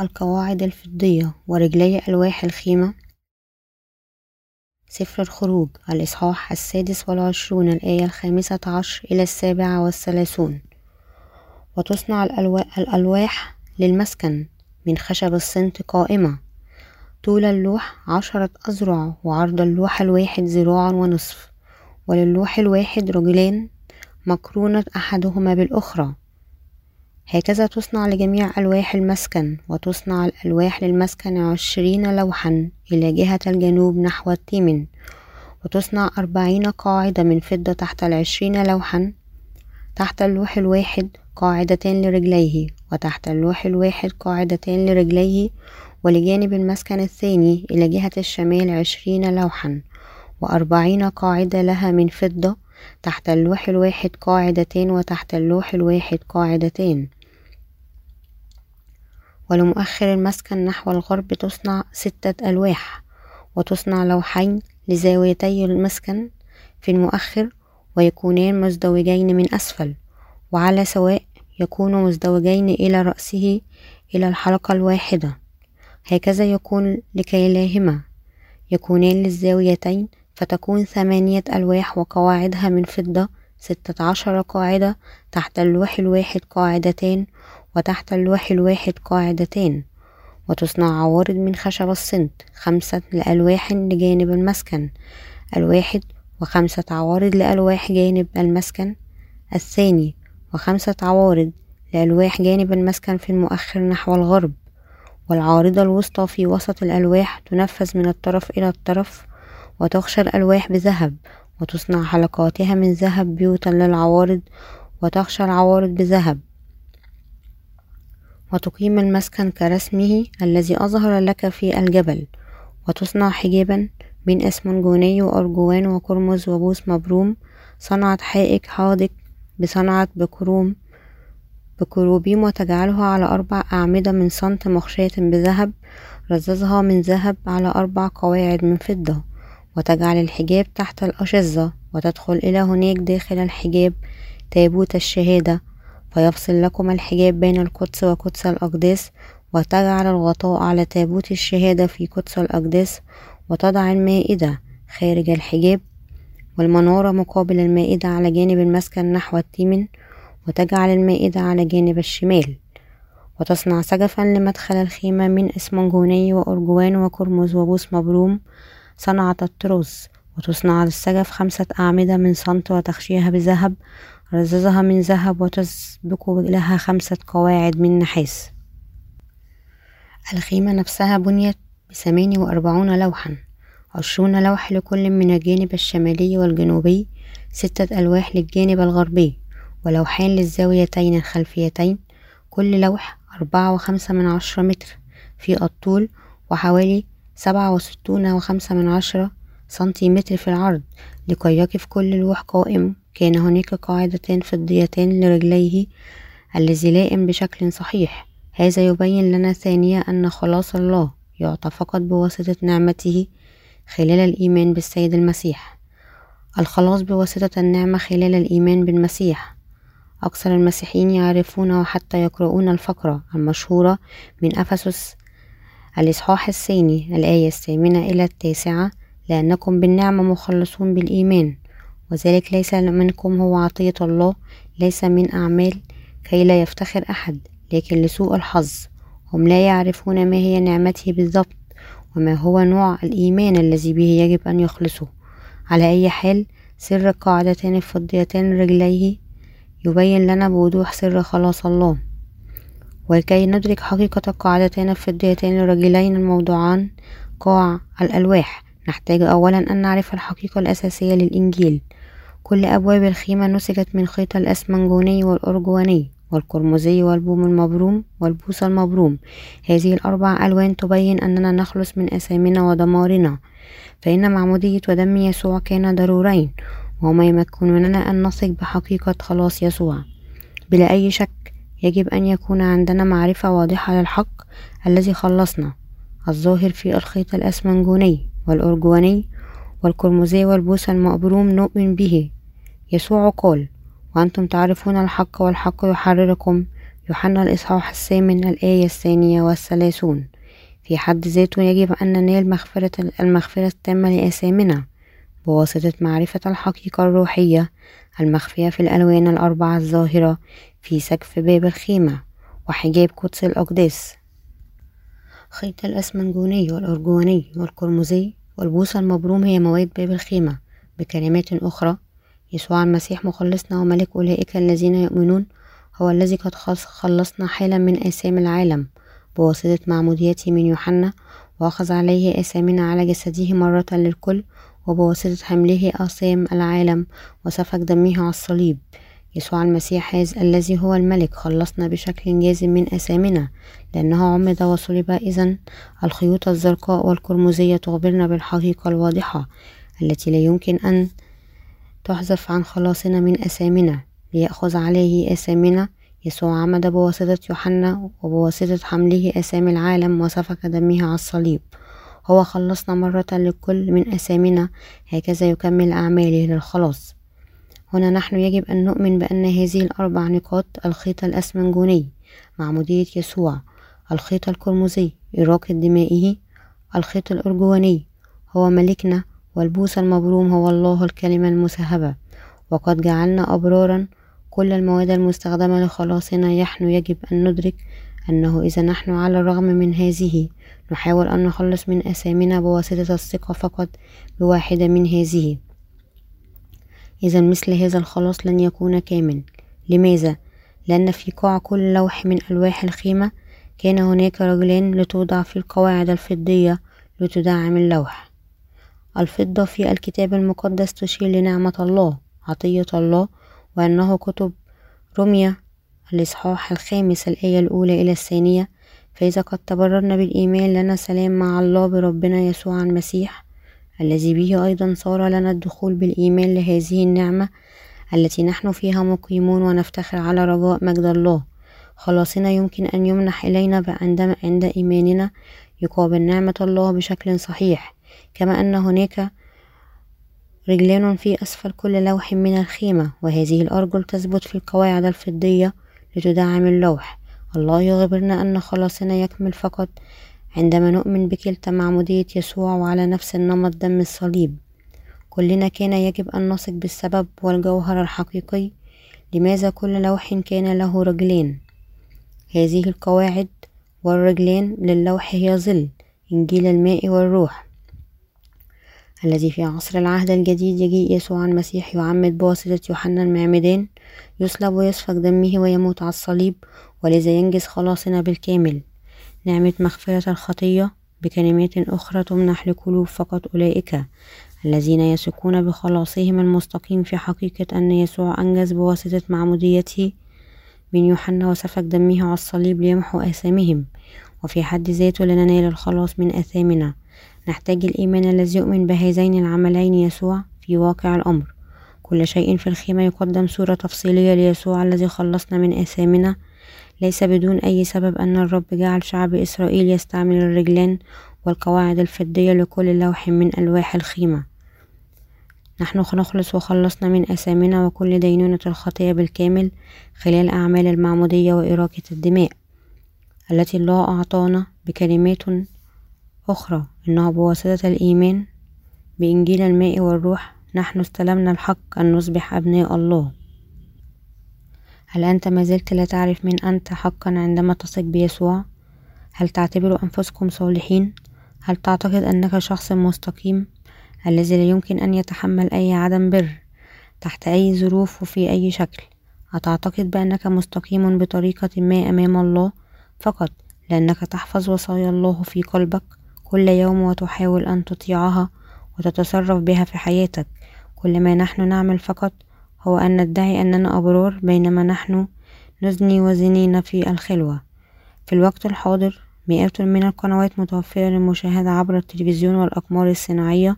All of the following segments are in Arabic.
القواعد الفضية ورجلي ألواح الخيمة. سفر الخروج الإصحاح السادس والعشرون الآية الخامسة عشر إلى السابعة والثلاثون. وتصنع الألواح للمسكن من خشب الصنت قائمة. طول اللوح عشرة أذرع وعرض اللوح الواحد ذراع ونصف. وللوح الواحد رجلان مقرونة أحدهما بالأخرى. هكذا تصنع لجميع ألواح المسكن وتصنع الألواح للمسكن عشرين لوحا إلى جهة الجنوب نحو التيمن وتصنع أربعين قاعدة من فضة تحت العشرين لوحا تحت اللوح الواحد قاعدتان لرجليه وتحت اللوح الواحد قاعدتان لرجليه ولجانب المسكن الثاني إلى جهة الشمال عشرين لوحا وأربعين قاعدة لها من فضة تحت اللوح الواحد قاعدتان وتحت اللوح الواحد قاعدتان ولمؤخر المسكن نحو الغرب تصنع ستة ألواح وتصنع لوحين لزاويتي المسكن في المؤخر ويكونان مزدوجين من أسفل وعلى سواء يكون مزدوجين إلى رأسه إلى الحلقة الواحدة. هكذا يكون لكيلاهما. يكونان للزاويتين فتكون ثمانية ألواح وقواعدها من فضة ستة عشر قاعدة تحت اللوح الواحد قاعدتان وتحت اللوح الواحد قاعدتان وتصنع عوارض من خشب الصنت خمسة لألواح لجانب المسكن الواحد وخمسة عوارض لألواح جانب المسكن الثاني وخمسة عوارض لألواح جانب المسكن في المؤخر نحو الغرب والعارضة الوسطى في وسط الألواح تنفذ من الطرف إلى الطرف وتخشى الألواح بذهب وتصنع حلقاتها من ذهب بيوتا للعوارض وتخشى العوارض بذهب. وتقيم المسكن كرسمه الذي أظهر لك في الجبل وتصنع حجابا من اسمنجوني وأرجوان وقرمز وبوس مبروم صنعت حائك حاضق بصنعة بكروم بكروبيم وتجعلها على أربع أعمدة من صنت مخشاة بذهب رززها من ذهب على أربع قواعد من فضة وتجعل الحجاب تحت الأشزة وتدخل إلى هناك داخل الحجاب تابوت الشهادة فيفصل لكم الحجاب بين القدس وقدس الأقداس وتجعل الغطاء على تابوت الشهادة في قدس الأقداس وتضع المائدة خارج الحجاب والمنارة مقابل المائدة على جانب المسكن نحو التيمن وتجعل المائدة على جانب الشمال. وتصنع سجفا لمدخل الخيمة من إسمنجوني وأرجوان وقرمز وبوس مبروم. صنعة التروس وتصنع للسجف خمسة أعمدة من صمت وتخشيها بذهب. رززها من ذهب وتسبك لها خمسة قواعد من نحاس الخيمة نفسها بنيت بثمانية وأربعون لوحا. عشرون لوح لكل من الجانب الشمالي والجنوبي. ستة ألواح للجانب الغربي. ولوحان للزاويتين الخلفيتين. كل لوح أربعة وخمسة من عشرة متر. في الطول وحوالي سبعة وستون وخمسة من عشرة سنتيمتر في العرض. لكي يقف كل لوح قائم كان هناك قاعدتان فضيتان لرجليه الذي لائم بشكل صحيح. هذا يبين لنا ثانيا أن خلاص الله يعطى فقط بواسطة نعمته خلال الإيمان بالسيد المسيح. الخلاص بواسطة النعمة خلال الإيمان بالمسيح. أكثر المسيحيين يعرفون وحتى يقرؤون الفقرة المشهورة من أفسس الإصحاح الثاني الآية الثامنة إلى التاسعة لأنكم بالنعمة مخلصون بالإيمان. وذلك ليس منكم هو عطية الله ليس من أعمال كي لا يفتخر أحد لكن لسوء الحظ. هم لا يعرفون ما هي نعمته بالضبط وما هو نوع الإيمان الذي به يجب أن يخلصوا على أي حال سر القاعدتان الفضيتان رجليه يبين لنا بوضوح سر خلاص الله. ولكي ندرك حقيقة القاعدتين الفضيتين الرجلين الموضوعان قاع الألواح نحتاج أولا أن نعرف الحقيقة الأساسية للإنجيل. كل أبواب الخيمة نسجت من خيط الأسمنجوني والأرجواني والقرمزي والبوم المبروم والبوص المبروم. هذه الأربع ألوان تبين أننا نخلص من أثامنا ودمارنا فإن معمودية ودم يسوع كان ضرورين وهما يمكنوننا أن نثق بحقيقة خلاص يسوع. بلا أي شك يجب أن يكون عندنا معرفة واضحة للحق الذي خلصنا الظاهر في الخيط الأسمنجوني والأرجواني والقرمزي والبوس المأبروم نؤمن به. يسوع قال وأنتم تعرفون الحق والحق يحرركم. يوحنا الإصحاح الثامن الآية الثانية والثلاثون. في حد ذاته يجب أن ننال مغفرة المغفرة التامة لآثامنا. بواسطة معرفة الحقيقة الروحية المخفية في الألوان الأربعة الظاهرة في سقف باب الخيمة وحجاب قدس الأقداس. خيط الأسمنجوني والأرجواني والقرمزي والبوصة المبروم هي مواد باب الخيمة بكلمات أخرى يسوع المسيح مخلصنا وملك أولئك الذين يؤمنون هو الذي قد خلصنا حالا من آثام العالم بواسطة معموديته من يوحنا وأخذ عليه آثامنا على جسده مرة للكل وبواسطة حمله آثام العالم وسفك دمه على الصليب. يسوع المسيح هذا الذي هو الملك. خلصنا بشكل جازم من أثامنا لأنه عمد وصلب. إذا الخيوط الزرقاء والقرمزية تخبرنا بالحقيقة الواضحة التي لا يمكن أن تحذف عن خلاصنا من أثامنا ليأخذ عليه أثامنا يسوع عمد بواسطة يوحنا وبواسطة حمله أسام العالم وسفك دمه على الصليب. هو خلصنا مرة للكل من أسامنا هكذا يكمل أعماله للخلاص. هنا نحن يجب أن نؤمن بأن هذه الأربع نقاط الخيط الأسمنجوني معمودية يسوع الخيط القرمزي إراقة دمائه الخيط الأرجواني هو ملكنا والبوس المبروم هو الله الكلمة المسهبة. وقد جعلنا أبرارا كل المواد المستخدمة لخلاصنا. نحن يجب أن ندرك أنه إذا نحن على الرغم من هذه نحاول أن نخلص من أثامنا بواسطة الثقة فقط بواحدة من هذه. إذا مثل هذا الخلاص لن يكون كامل لماذا؟ لأن في قاع كل لوح من ألواح الخيمة كان هناك رجلان لتوضع في القواعد الفضية لتدعم اللوح الفضة في الكتاب المقدس تشير لنعمة الله عطية الله وأنه كتب رمية الإصحاح الخامس الآية الأولى إلى الثانية فإذا قد تبررنا بالإيمان لنا سلام مع الله بربنا يسوع المسيح الذي به أيضا صار لنا الدخول بالإيمان لهذه النعمة التي نحن فيها مقيمون ونفتخر على رجاء مجد الله. خلاصنا يمكن أن يمنح إلينا عندما عند إيماننا يقابل نعمة الله بشكل صحيح. كما أن هناك رجلان في أسفل كل لوح من الخيمة وهذه الأرجل تثبت في القواعد الفضية لتدعم اللوح. الله يخبرنا أن خلاصنا يكمل فقط عندما نؤمن بكلتا معمودية يسوع وعلى نفس النمط دم الصليب كلنا كان يجب أن نثق بالسبب والجوهر الحقيقي لماذا كل لوح كان له رجلين؟ هذه القواعد والرجلين للوح هي ظل إنجيل الماء والروح. الذي في عصر العهد الجديد يجيء يسوع المسيح يعمد بواسطة يوحنا المعمدان يصلب ويسفك دمه ويموت على الصليب ولذا ينجز خلاصنا بالكامل. نعمة مغفرة الخطية بكلمات أخرى تمنح لقلوب فقط أولئك الذين يثقون بخلاصهم المستقيم في حقيقة أن يسوع أنجز بواسطة معموديته من يوحنا وسفك دمه على الصليب ليمحو آثامهم. وفي حد ذاته لننال الخلاص من آثامنا. نحتاج الإيمان الذي يؤمن بهذين العملين يسوع في واقع الأمر. كل شيء في الخيمة يقدم صورة تفصيلية ليسوع الذي خلصنا من آثامنا. ليس بدون أي سبب أن الرب جعل شعب إسرائيل يستعمل الرجلان والقواعد الفضية لكل لوح من ألواح الخيمة. نحن نخلص وخلصنا من أثامنا وكل دينونة الخطية بالكامل خلال أعمال المعمودية وإراقة الدماء التي الله أعطانا بكلمات أخرى. إنه بواسطة الإيمان بإنجيل الماء والروح نحن استلمنا الحق أن نصبح أبناء الله. هل أنت ما زلت لا تعرف من أنت حقا عندما تثق بيسوع؟ هل تعتبر أنفسكم صالحين؟ هل تعتقد أنك شخص مستقيم الذي لا يمكن أن يتحمل أي عدم بر تحت أي ظروف وفي أي شكل؟ أتعتقد بأنك مستقيم بطريقة ما أمام الله فقط لأنك تحفظ وصايا الله في قلبك كل يوم وتحاول أن تطيعها وتتصرف بها في حياتك كل ما نحن نعمل فقط هو أن ندعي أننا أبرار بينما نحن نزني وزنين في الخلوة. في الوقت الحاضر مئات من القنوات متوفرة للمشاهدة عبر التلفزيون والأقمار الصناعية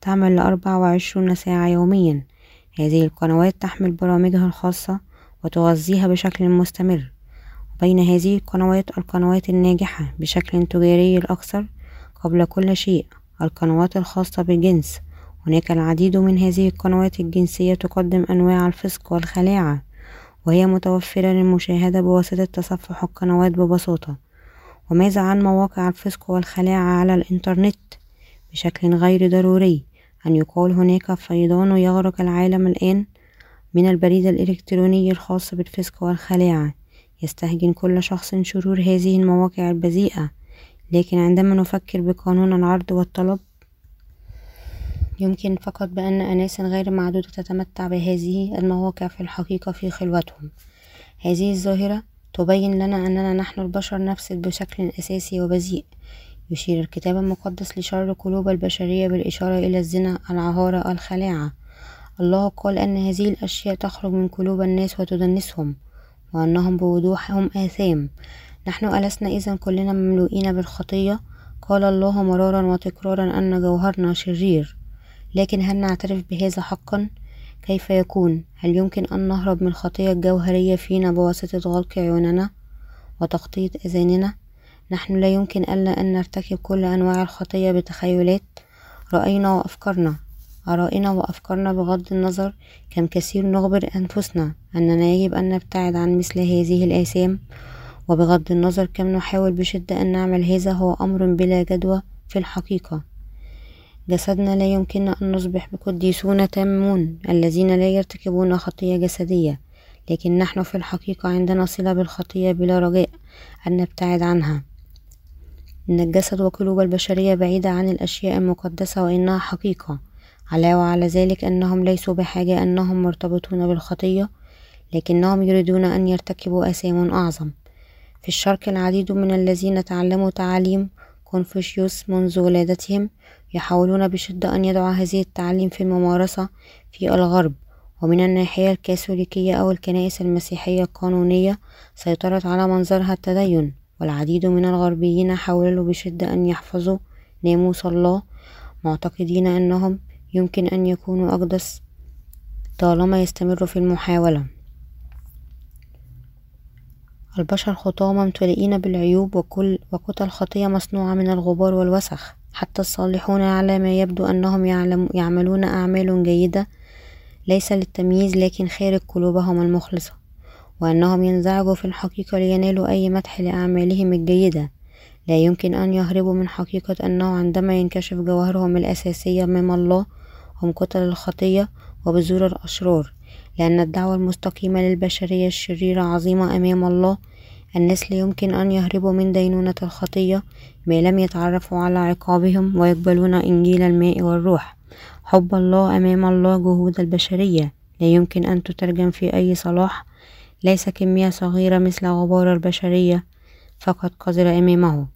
تعمل لأربع وعشرون ساعة يوميا. هذه القنوات تحمل برامجها الخاصة وتغذيها بشكل مستمر. وبين هذه القنوات القنوات الناجحة بشكل تجاري الأكثر قبل كل شيء القنوات الخاصة بالجنس. هناك العديد من هذه القنوات الجنسية تقدم أنواع الفسق والخلاعة وهي متوفرة للمشاهدة بواسطة تصفح القنوات ببساطة. وماذا عن مواقع الفسق والخلاعة على الإنترنت؟ بشكل غير ضروري أن يقال هناك فيضان يغرق العالم الآن من البريد الإلكتروني الخاص بالفسق والخلاعة. يستهجن كل شخص شرور هذه المواقع البذيئة لكن عندما نفكر بقانون العرض والطلب يمكن فقط بأن أناس غير معدودة تتمتع بهذه المواقع في الحقيقة في خلوتهم. هذه الظاهرة تبين لنا أننا نحن البشر نفسد بشكل أساسي وبذيء. يشير الكتاب المقدس لشر قلوب البشرية بالإشارة إلى الزنا العهارة الخلاعة. الله قال أن هذه الأشياء تخرج من قلوب الناس وتدنسهم وأنهم بوضوح هم آثام. نحن ألسنا إذا كلنا مملوئين بالخطية؟ قال الله مرارا وتكرارا أن جوهرنا شرير. لكن هل نعترف بهذا حقا؟ كيف يكون؟ هل يمكن أن نهرب من الخطية الجوهرية فينا بواسطة غلق عيوننا وتغطية أذاننا؟ نحن لا يمكن ألا أن نرتكب كل أنواع الخطية بتخيلات. رأينا وأفكارنا. آرائنا وأفكارنا بغض النظر كم كثير نخبر أنفسنا أننا يجب أن نبتعد عن مثل هذه الآثام. وبغض النظر كم نحاول بشدة أن نعمل هذا هو أمر بلا جدوى في الحقيقة. جسدنا لا يمكن أن نصبح بقديسون تامون الذين لا يرتكبون خطية جسدية. لكن نحن في الحقيقة عندنا صلة بالخطية بلا رجاء أن نبتعد عنها. إن الجسد وقلوب البشرية بعيدة عن الأشياء المقدسة وإنها حقيقة. علاوة على ذلك أنهم ليسوا بحاجة أنهم مرتبطون بالخطية لكنهم يريدون أن يرتكبوا آثام أعظم. في الشرق العديد من الذين تعلموا تعاليم كونفوشيوس منذ ولادتهم يحاولون بشدة أن يضعوا هذه التعليم في الممارسة في الغرب ومن الناحية الكاثوليكية أو الكنائس المسيحية القانونية سيطرت على منظرها التدين والعديد من الغربيين حاولوا بشدة أن يحفظوا ناموس الله معتقدين أنهم يمكن أن يكونوا أقدس طالما يستمروا في المحاولة. البشر خطاة ممتلئين بالعيوب وكل وكتل خطية مصنوعة من الغبار والوسخ. حتى الصالحون على ما يبدو أنهم يعلم يعملون أعمال جيدة ليس للتمييز لكن خارج قلوبهم المخلصة وأنهم ينزعجوا في الحقيقة لينالوا أي مدح لأعمالهم الجيدة. لا يمكن أن يهربوا من حقيقة أنه عندما ينكشف جوهرهم الأساسية أمام الله هم كتل الخطية وبذور الأشرار. لأن الدعوة المستقيمة للبشرية الشريرة عظيمة أمام الله. الناس لا يمكن أن يهربوا من دينونة الخطية ما لم يتعرفوا على عقابهم ويقبلون إنجيل الماء والروح. حب الله أمام الله جهود البشرية. لا يمكن أن تترجم في أي صلاح. ليس كمية صغيرة مثل غبار البشرية. فقط قذرة أمامه.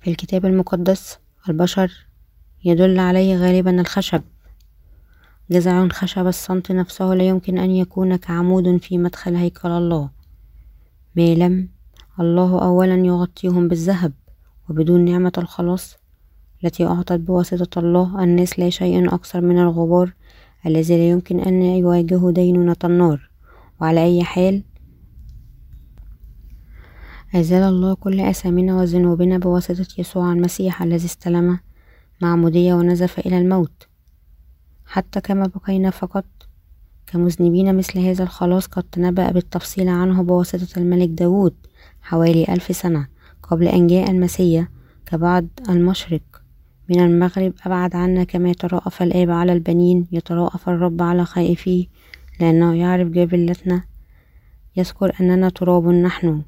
في الكتاب المقدس البشر يدل عليه غالبا الخشب. جذع خشب الصمت نفسه لا يمكن أن يكون كعمود في مدخل هيكل الله. ما لم الله أولا يغطيهم بالذهب وبدون نعمة الخلاص التي أعطت بواسطة الله الناس لا شيء أكثر من الغبار الذي لا يمكن أن يواجه دينونة النار. وعلى أي حال أزال الله كل أثامنا وذنوبنا بواسطة يسوع المسيح الذي استلم معمودية ونزف إلى الموت. حتى كما بقينا فقط. كمذنبين مثل هذا الخلاص قد تنبأ بالتفصيل عنه بواسطة الملك داود حوالي ألف سنة قبل أن جاء المسيا كبعد المشرق. من المغرب أبعد عنا كما يتراءف الآب على البنين يتراءف الرب على خائفيه لأنه يعرف جبلتنا. يذكر أننا تراب نحن.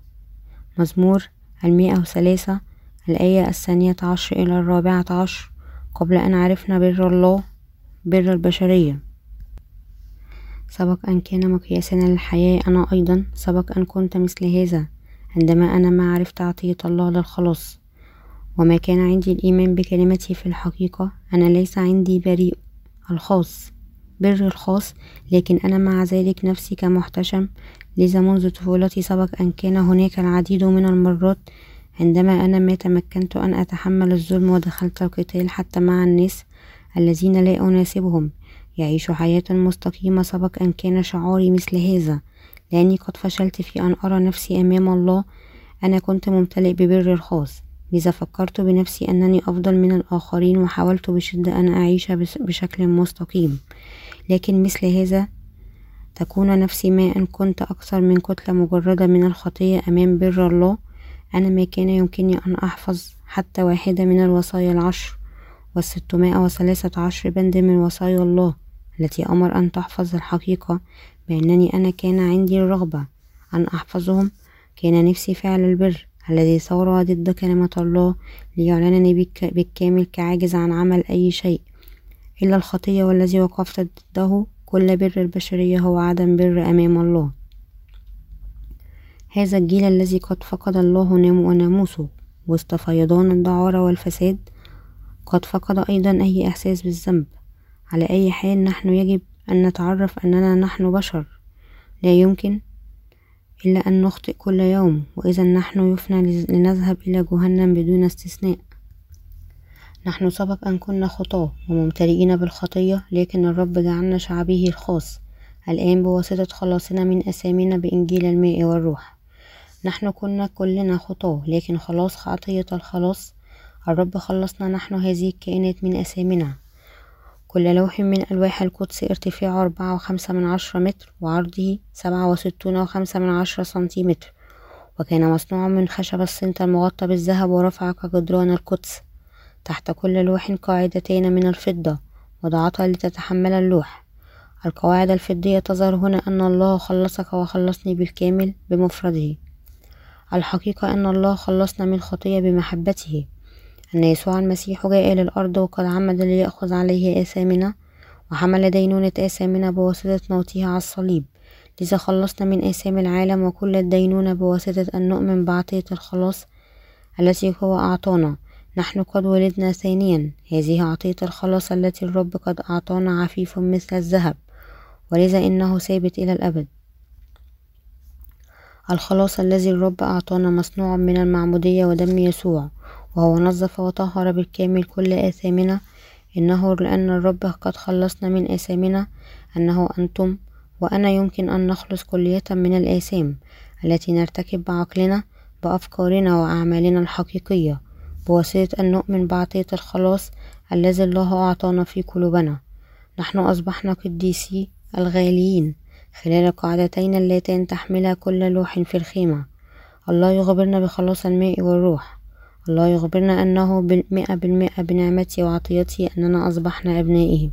مزمور المئة وثلاثة الآية الثانية عشر إلى الرابعة عشر. قبل أن عرفنا بر الله بر البشرية. سبق أن كان مقياسنا للحياة أنا أيضا. سبق أن كنت مثل هذا عندما أنا ما عرفت عطية الله للخلاص. وما كان عندي الإيمان بكلمته في الحقيقة أنا ليس عندي بريء الخاص بر الخاص لكن أنا مع ذلك نفسي كمحتشم. لذا منذ طفولتي سبق أن كان هناك العديد من المرات عندما أنا ما تمكنت أن أتحمل الظلم ودخلت القتال حتى مع الناس. الذين لا أناسبهم. يعيش حياة مستقيمة سبق أن كان شعوري مثل هذا. لأني قد فشلت في أن أرى نفسي أمام الله. أنا كنت ممتلئ ببر الخاص. لذا فكرت بنفسي أنني أفضل من الآخرين وحاولت بشدة أن أعيش بشكل مستقيم. لكن مثل هذا تكون نفسي ما إن كنت أكثر من كتلة مجردة من الخطية أمام بر الله. أنا ما كان يمكنني أن أحفظ حتى واحدة من الوصايا العشر. والستمائة وثلاثة عشر بند من وصايا الله التي أمر أن تحفظ الحقيقة بأنني أنا كان عندي الرغبة أن أحفظهم. كان نفسي فعل البر الذي ثور ضد كلمة الله ليعلنني بالكامل كعاجز عن عمل أي شيء. إلا الخطية والذي وقفت ضده كل بر البشرية هو عدم بر أمام الله. هذا الجيل الذي قد فقد الله وناموسه وسط فيضان الدعارة والفساد قد فقد أيضا أي إحساس بالذنب. على أي حال نحن يجب أن نتعرف أننا نحن بشر. لا يمكن إلا أن نخطئ كل يوم وإذا نحن يفنى لنذهب إلى جهنم بدون استثناء. نحن سبق أن كنا خطاة وممتلئين بالخطية لكن الرب جعلنا شعبه الخاص. الآن بواسطة خلاصنا من أثامنا بإنجيل الماء والروح. نحن كنا كلنا خطاة لكن خلاص خطية الخلاص الرب خلصنا نحن هذه الكائنات من أثامنا كل لوح من ألواح القدس ارتفاعه أربعة وخمسة من عشرة متر وعرضه سبعة وستون وخمسة من عشرة سنتيمتر. وكان مصنوعا من خشب الصنت المغطى بالذهب ورفع كجدران القدس. تحت كل لوح قاعدتين من الفضة وضعتها لتتحمل اللوح. القواعد الفضية تظهر هنا أن الله خلصك وخلصني بالكامل بمفرده. الحقيقة أن الله خلصنا من خطية بمحبته. أن يسوع المسيح جاء إلى الأرض وقد عمد ليأخذ عليه آثامنا وحمل دينونة آثامنا بواسطة موته على الصليب. لذا خلصنا من آثام العالم وكل الدينونة بواسطة أن نؤمن بعطية الخلاص التي هو أعطانا. نحن قد ولدنا ثانيا. هذه عطية الخلاص التي الرب قد أعطانا عفيف مثل الذهب ولذا إنه ثابت إلى الأبد. الخلاص الذي الرب أعطانا مصنوع من المعمودية ودم يسوع وهو نظف وطهر بالكامل كل آثامنا. إنه لأن الرب قد خلصنا من آثامنا. أنه أنتم وأنا يمكن أن نخلص كلية من الآثام التي نرتكب بعقلنا بأفكارنا وأعمالنا الحقيقية. بواسطة أن نؤمن بعطية الخلاص الذي الله أعطانا في قلوبنا. نحن أصبحنا قديسي الغاليين خلال القاعدتين اللتان تحملا كل لوح في الخيمة. الله يخبرنا بخلاص الماء والروح. الله يخبرنا أنه بالمئة بالمئة بنعمته وعطيته أننا أصبحنا أبنائه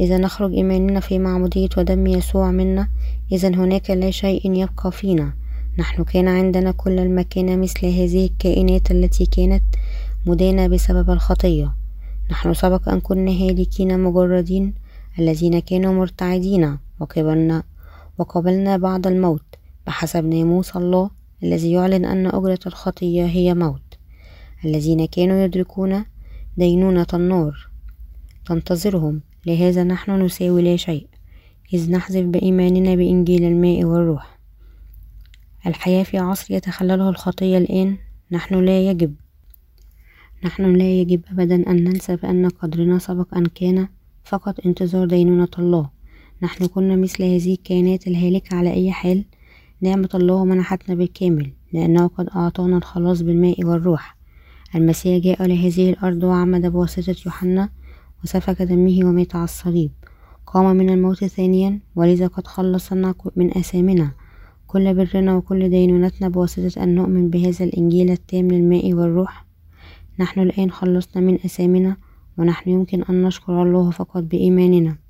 إذا نخرج إيماننا في معمودية ودم يسوع منا. إذا هناك لا شيء يبقى فينا. نحن كان عندنا كل المكان مثل هذه الكائنات التي كانت مدانة بسبب الخطية. نحن سبق أن كنا هالكين مجردين الذين كانوا مرتعدين وقبلنا وقبلنا بعد الموت. بحسب ناموس الله الذي يعلن أن أجرة الخطية هي موت. الذين كانوا يدركون دينونة النار تنتظرهم. لهذا نحن نساوي لا شيء. إذ نحذف بإيماننا بإنجيل الماء والروح. الحياة في عصر يتخلله الخطية الآن. نحن لا يجب. نحن لا يجب أبدا أن ننسى بأن قدرنا سبق أن كان فقط انتظار دينونة الله. نحن كنا مثل هذه الكائنات الهالكة على أي حال. نعمة الله منحتنا بالكامل لأنه قد أعطانا الخلاص بالماء والروح. المسيح جاء لهذه الأرض وعمد بواسطة يوحنا وسفك دمه ومات على الصليب. قام من الموت ثانيا ولذا قد خلصنا من أثامنا كل برنا وكل دينونتنا بواسطة أن نؤمن بهذا الإنجيل التام للماء والروح. نحن الآن خلصنا من أثامنا ونحن يمكن أن نشكر الله فقط بإيماننا.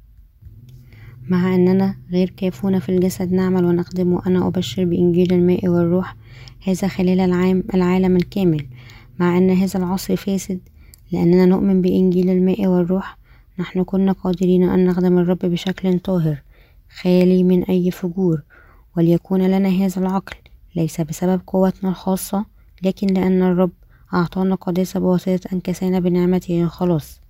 مع أننا غير كافون في الجسد نعمل ونخدم وأنا أبشر بإنجيل الماء والروح هذا خلال العام العالم الكامل. مع أن هذا العصر فاسد لأننا نؤمن بإنجيل الماء والروح نحن كنا قادرين أن نخدم الرب بشكل طاهر خالي من أي فجور. وليكون لنا هذا العقل ليس بسبب قوتنا الخاصة لكن لأن الرب أعطانا قداسة بواسطة أن كسانا بنعمته. الخلاص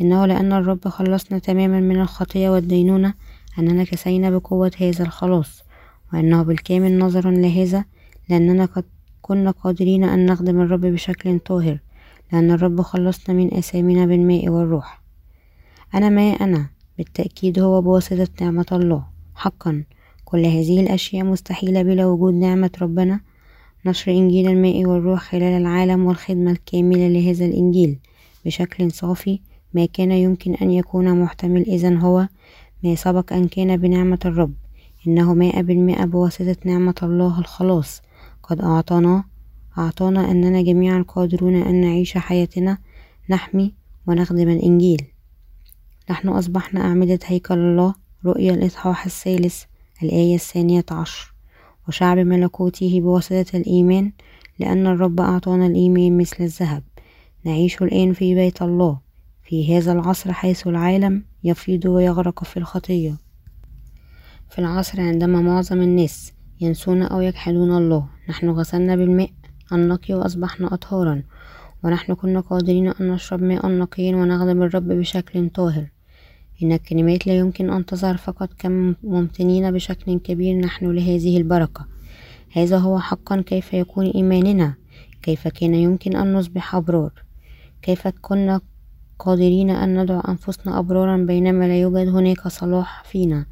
إنه لأن الرب خلصنا تماما من الخطية والدينونة أننا كسينا بقوة هذا الخلاص وأنه بالكامل نظرا لهذا لأننا قد كنا قادرين أن نخدم الرب بشكل طاهر لأن الرب خلصنا من أثامنا بالماء والروح. أنا ما أنا بالتأكيد هو بواسطة نعمة الله. حقا كل هذه الأشياء مستحيلة بلا وجود نعمة ربنا نشر إنجيل الماء والروح خلال العالم والخدمة الكاملة لهذا الإنجيل بشكل صافي ما كان يمكن أن يكون محتمل إذا هو ما سبق أن كان بنعمة الرب إنه مائة بالمائة بواسطة نعمة الله الخلاص. قد أعطانا أعطانا أننا جميعا قادرون أن نعيش حياتنا نحمي ونخدم الإنجيل. نحن أصبحنا أعمدة هيكل الله رؤيا الإصحاح الثالث الآية الثانية عشر. وشعب ملكوته بواسطة الإيمان لأن الرب أعطانا الإيمان مثل الذهب. نعيش الآن في بيت الله. في هذا العصر حيث العالم يفيض ويغرق في الخطية. في العصر عندما معظم الناس ينسون أو يجحدون الله نحن غسلنا بالماء النقي وأصبحنا أطهارا ونحن كنا قادرين أن نشرب ماء نقيا ونخدم الرب بشكل طاهر. إن الكلمات لا يمكن أن تظهر فقط كممتنين بشكل كبير نحن لهذه البركة. هذا هو حقا كيف يكون إيماننا كيف كان يمكن أن نصبح أبرار كيف كنا قادرين أن ندعو أنفسنا أبرارا بينما لا يوجد هناك صلاح فينا.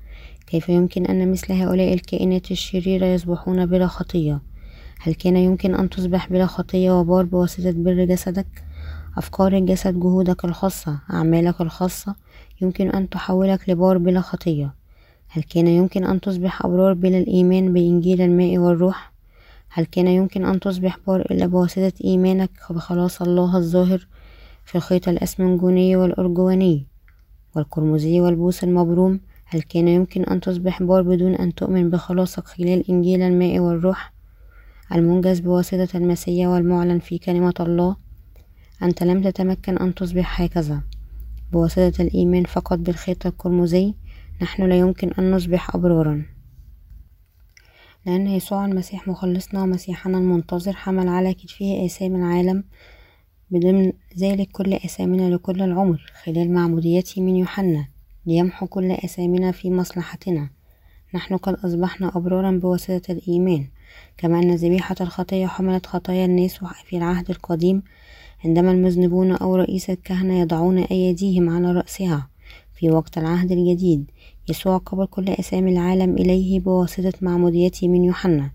كيف يمكن أن مثل هؤلاء الكائنات الشريرة يصبحون بلا خطية؟ هل كان يمكن أن تصبح بلا خطية وبار بواسطة بر جسدك؟ أفكار الجسد جهودك الخاصة أعمالك الخاصة يمكن أن تحولك لبار بلا خطية. هل كان يمكن أن تصبح أبرار بلا الإيمان بإنجيل الماء والروح؟ هل كان يمكن أن تصبح بار إلا بواسطة إيمانك بخلاص الله الظاهر؟ في الخيط الأسمنجوني والأرجواني والقرمزي والبوس المبروم هل كان يمكن أن تصبح بار بدون أن تؤمن بخلاصك خلال إنجيل الماء والروح؟ المنجز بواسطة المسيح والمعلن في كلمة الله أنت لم تتمكن أن تصبح هكذا. بواسطة الإيمان فقط بالخيط القرمزي نحن لا يمكن أن نصبح أبرارا. لأن يسوع المسيح مخلصنا ومسيحنا المنتظر حمل على كتفه آثام العالم. بضمن ذلك كل آثامنا لكل العمر خلال معموديته من يوحنا ليمحو كل آثامنا في مصلحتنا. نحن قد أصبحنا أبرارا بواسطة الإيمان كما أن ذبيحة الخطية حملت خطايا الناس في العهد القديم عندما المذنبون أو رئيس الكهنة يضعون أيديهم على رأسها. في وقت العهد الجديد يسوع قبل كل أسامي العالم إليه بواسطة معموديته من يوحنا.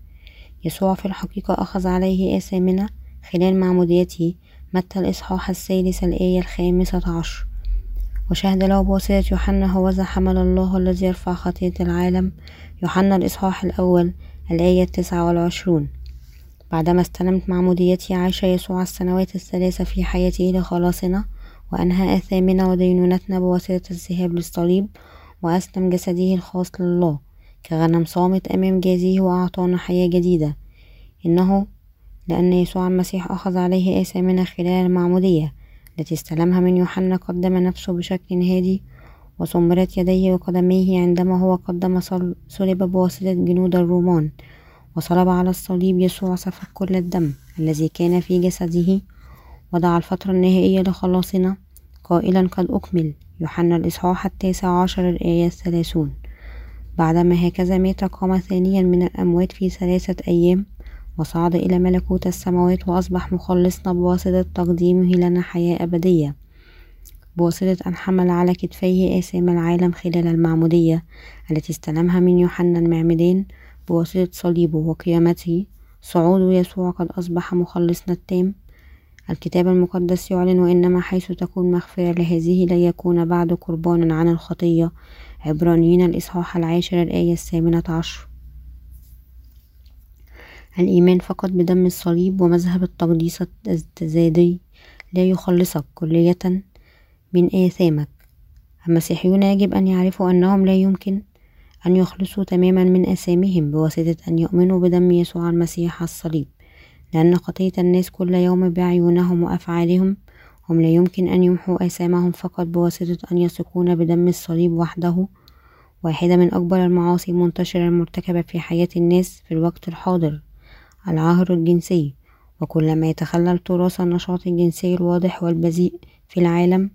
يسوع في الحقيقة أخذ عليه آثامنا خلال معموديته متى الإصحاح الثالث الآية الخامسة عشر؟ وشهد له بواسطة يوحنا هوذا حمل الله الذي يرفع خطية العالم يوحنا الإصحاح الأول الآية التاسعة والعشرون. بعدما استلمت معموديتي عاش يسوع السنوات الثلاثة في حياته لخلاصنا وأنهى آثامنا ودينونتنا بواسطة الذهاب للصليب وأسلم جسده الخاص لله كغنم صامت أمام جازيه وأعطانا حياة جديدة. إنه لأن يسوع المسيح أخذ عليه آثامنا خلال المعمودية التي استلمها من يوحنا قدم نفسه بشكل هادي وسمرت يديه وقدميه عندما هو قدم صلب بواسطة جنود الرومان وصلب على الصليب يسوع سفك كل الدم الذي كان في جسده وضع الفترة النهائية لخلاصنا قائلا قد أكمل يوحنا الإصحاح التاسع عشر الآية الثلاثون بعدما هكذا مات قام ثانيا من الأموات في ثلاثة أيام وصعد إلى ملكوت السماوات وأصبح مخلصنا بواسطة تقديمه لنا حياة أبدية. بواسطة أن حمل على كتفيه آثام العالم خلال المعمودية التي استلمها من يوحنا المعمدان بواسطة صليبه وقيامته. صعود يسوع قد أصبح مخلصنا التام. الكتاب المقدس يعلن وإنما حيث تكون مغفرة لهذه لا يكون بعد قربان عن الخطية. عبرانيين الإصحاح العاشر الآية الثامنة عشر. الإيمان فقط بدم الصليب ومذهب التقديس التزادي لا يخلصك كلية من آثامك. المسيحيون يجب أن يعرفوا أنهم لا يمكن أن يخلصوا تماما من آثامهم بواسطة أن يؤمنوا بدم يسوع المسيح على الصليب لأن خطية الناس كل يوم بعيونهم وأفعالهم هم لا يمكن أن يمحوا آثامهم فقط بواسطة أن يثقون بدم الصليب وحده. واحدة من أكبر المعاصي المنتشرة المرتكبة في حياة الناس في الوقت الحاضر. العهر الجنسي وكلما يتخلل تراث النشاط الجنسي الواضح والبذيء في العالم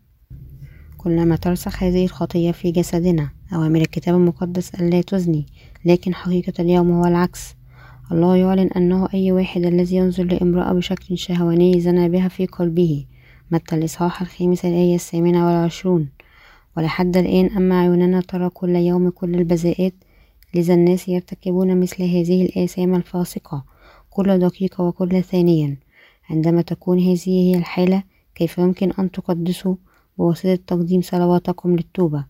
كلما ترسخ هذه الخطية في جسدنا. أوامر الكتاب المقدس ألا تزني لكن حقيقة اليوم هو العكس. الله يعلن أنه أي واحد الذي ينظر لامرأة بشكل شهواني زنى بها في قلبه. متى الإصحاح الخامس الآية الثامنة والعشرون؟ ولحد الآن أما عيوننا ترى كل يوم كل البذاءات لذا الناس يرتكبون مثل هذه الآثام الفاسقة. كل دقيقة وكل ثانية عندما تكون هذه هي الحالة كيف يمكن أن تقدسوا بواسطة تقديم صلواتكم للتوبة؟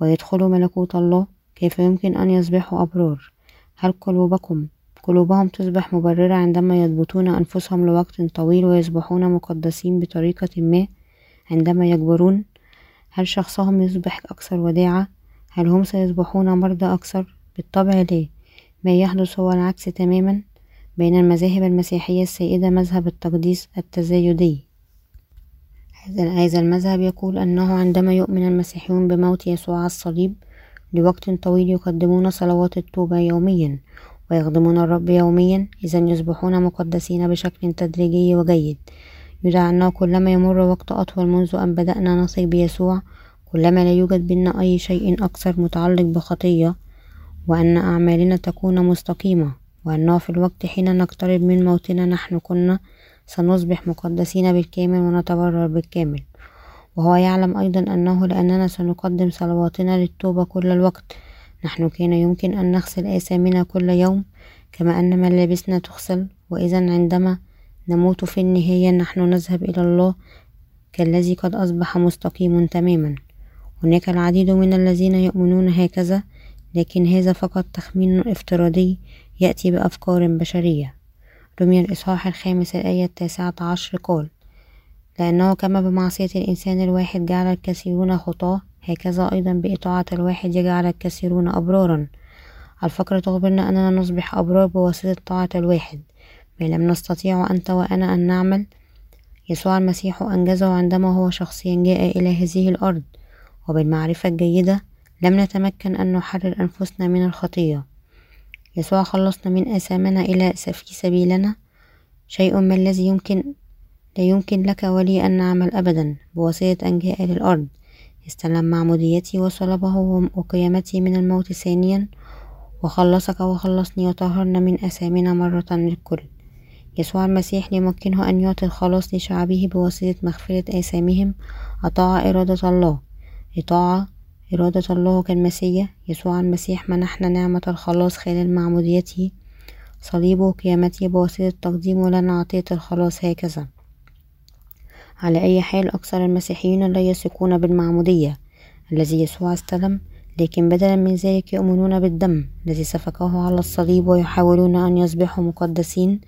ويدخلوا ملكوت الله كيف يمكن أن يصبحوا أبرار؟ هل قلوبكم قلوبهم تصبح مبررة عندما يضبطون أنفسهم لوقت طويل ويصبحون مقدسين بطريقة ما؟ عندما يكبرون هل شخصهم يصبح أكثر وداعة؟ هل هم سيصبحون مرضى أكثر؟ بالطبع لا. ما يحدث هو العكس تماما. بين المذاهب المسيحية السائدة مذهب التقديس التزايدي. هذا المذهب يقول أنه عندما يؤمن المسيحيون بموت يسوع على الصليب لوقت طويل يقدمون صلوات التوبة يوميا ويخدمون الرب يوميا إذا يصبحون مقدسين بشكل تدريجي وجيد. يدعى أنه كلما يمر وقت أطول منذ أن بدأنا نثق بيسوع كلما لا يوجد بنا أي شيء أكثر متعلق بخطية وأن أعمالنا تكون مستقيمة. وأنه في الوقت حين نقترب من موتنا نحن كنا سنصبح مقدسين بالكامل ونتبرر بالكامل. وهو يعلم أيضا أنه لأننا سنقدم صلواتنا للتوبة كل الوقت. نحن كان يمكن أن نغسل آثامنا كل يوم كما أن ملابسنا تغسل. وإذا عندما نموت في النهاية نحن نذهب إلى الله كالذي قد أصبح مستقيم تماما. هناك العديد من الذين يؤمنون هكذا لكن هذا فقط تخمين افتراضي. يأتي بأفكار بشرية. رمي الإصحاح الخامس الآية التاسعة عشر قال لأنه كما بمعصية الإنسان الواحد جعل الكثيرون خطاة هكذا أيضا بإطاعة الواحد يجعل الكثيرون أبرارا. الفقرة تخبرنا أننا نصبح أبرار بواسطة طاعة الواحد. ما لم نستطيع أنت وأنا أن نعمل يسوع المسيح أنجزه عندما هو شخصيا جاء إلى هذه الأرض. وبالمعرفة الجيدة لم نتمكن أن نحرر أنفسنا من الخطية. يسوع خلصنا من آثامنا إلى في سبيلنا. شيء ما الذي يمكن لا يمكن لك ولي أن نعمل أبدا. بواسطة أن جاء للأرض استلم معموديتي وصلبه وقيامتي من الموت ثانيا. وخلصك وخلصني وطهرنا من أثامنا مرة للكل. يسوع المسيح ليمكنه أن يعطي الخلاص لشعبه بواسطة مغفرة آثامهم. أطاع إرادة الله. إطاعة إرادة الله كالمسيح يسوع المسيح منحنا نعمة الخلاص خلال معموديته. صليبه وقيامته بواسطة تقديمه لنا عطية الخلاص هكذا. على أي حال أكثر المسيحيين لا يثقون بالمعمودية الذي يسوع استلم لكن بدلا من ذلك يؤمنون بالدم الذي سفكه على الصليب ويحاولون أن يصبحوا مقدسين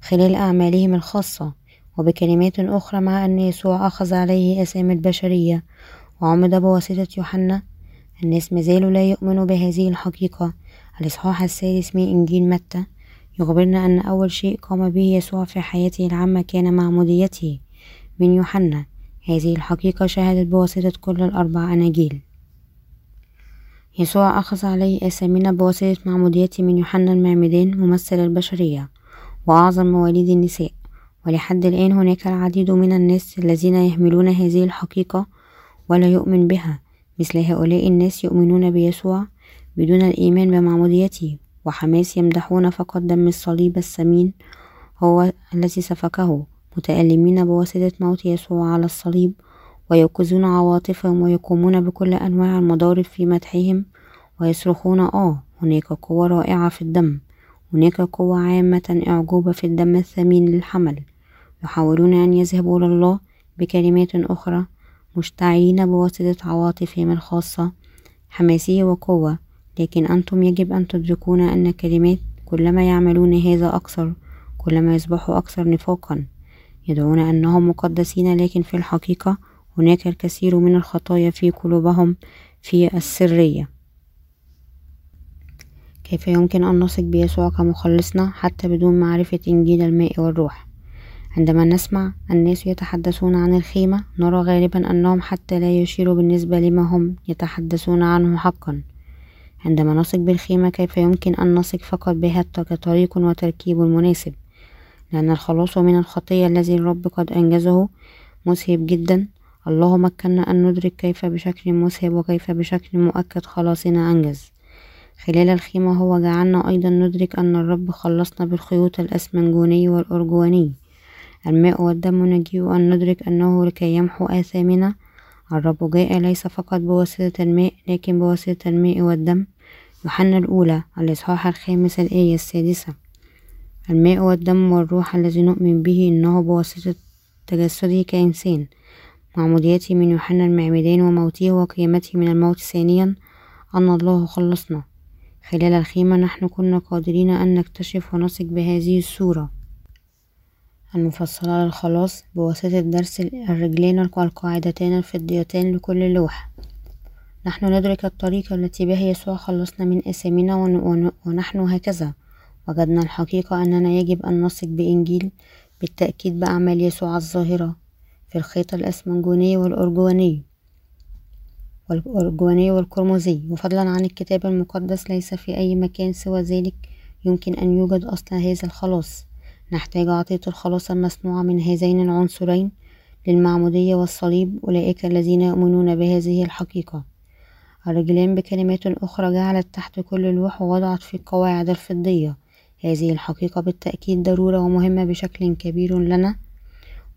خلال أعمالهم الخاصة. وبكلمات أخرى مع أن يسوع أخذ عليه أسامي البشرية وعمد بواسطة يوحنا. الناس مازالوا لا يؤمنوا بهذه الحقيقة. الإصحاح الثالث من إنجيل متى. يخبرنا أن أول شيء قام به يسوع في حياته العامة كان معموديته من يوحنا. هذه الحقيقة شهدت بواسطة كل الأربع أناجيل. يسوع أخذ عليه آثامنا بواسطة معموديته من يوحنا المعمدان ممثل البشرية وأعظم مواليد النساء. ولحد الآن هناك العديد من الناس الذين يهملون هذه الحقيقة ولا يؤمن بها. مثل هؤلاء الناس يؤمنون بيسوع بدون الإيمان بمعموديته وحماس يمدحون فقط دم الصليب الثمين هو الذي سفكه. متألمين بواسطة موت يسوع على الصليب ويوقظون عواطفهم ويقومون بكل أنواع المضارب في مدحهم ويصرخون آه هناك قوة رائعة في الدم هناك قوة عامة إعجوبة في الدم الثمين للحمل. يحاولون أن يذهبوا لله بكلمات أخرى مشتعلين بواسطة عواطفهم الخاصة حماسية وقوة. لكن أنتم يجب أن تدركون أن كلمات كلما يعملون هذا أكثر كلما يصبحوا أكثر نفاقا. يدعون أنهم مقدسين لكن في الحقيقة هناك الكثير من الخطايا في قلوبهم في السرية. كيف يمكن أن نثق بيسوع كمخلصنا حتى بدون معرفة إنجيل الماء والروح. عندما نسمع الناس يتحدثون عن الخيمة نرى غالبا أنهم حتى لا يشيروا بالنسبة لما هم يتحدثون عنه حقا. عندما نثق بالخيمة كيف يمكن أن نثق فقط بها؟ كطريق وتركيب مناسب. لأن الخلاص من الخطية الذي الرب قد أنجزه مسهب جدا. الله مكننا أن ندرك كيف بشكل مسهب وكيف بشكل مؤكد خلاصنا أنجز. خلال الخيمة هو جعلنا أيضا ندرك أن الرب خلصنا بالخيوط الأسمنجوني والأرجواني الماء والدم نجيء أن ندرك أنه لكي يمحو آثامنا. الرب جاء ليس فقط بواسطة الماء لكن بواسطة الماء والدم. يوحنا الأولى الإصحاح الخامس الآية السادسة. الماء والدم والروح الذي نؤمن به إنه بواسطة تجسده كإنسان. معموديته من يوحنا المعمدان وموته وقيامته من الموت ثانيا أن الله خلصنا. خلال الخيمة نحن كنا قادرين أن نكتشف ونثق بهذه الصورة. المفصلة للخلاص بواسطة درس الرجلين والقاعدتان الفضيتان لكل لوح نحن ندرك الطريقة التي بها يسوع خلصنا من آثامنا ونحن هكذا. وجدنا الحقيقة أننا يجب أن نثق بإنجيل بالتأكيد بأعمال يسوع الظاهرة في الخيط الأسمنجوني والأرجواني والأرجواني والقرمزي وفضلا عن الكتاب المقدس ليس في أي مكان سوى ذلك يمكن أن يوجد أصل هذا الخلاص. نحتاج عطية الخلاص المصنوعة من هذين العنصرين للمعمودية والصليب أولئك الذين يؤمنون بهذه الحقيقة. الرجلان بكلمات أخرى جعلت تحت كل لوح ووضعت في القواعد الفضية. هذه الحقيقة بالتأكيد ضرورة ومهمة بشكل كبير لنا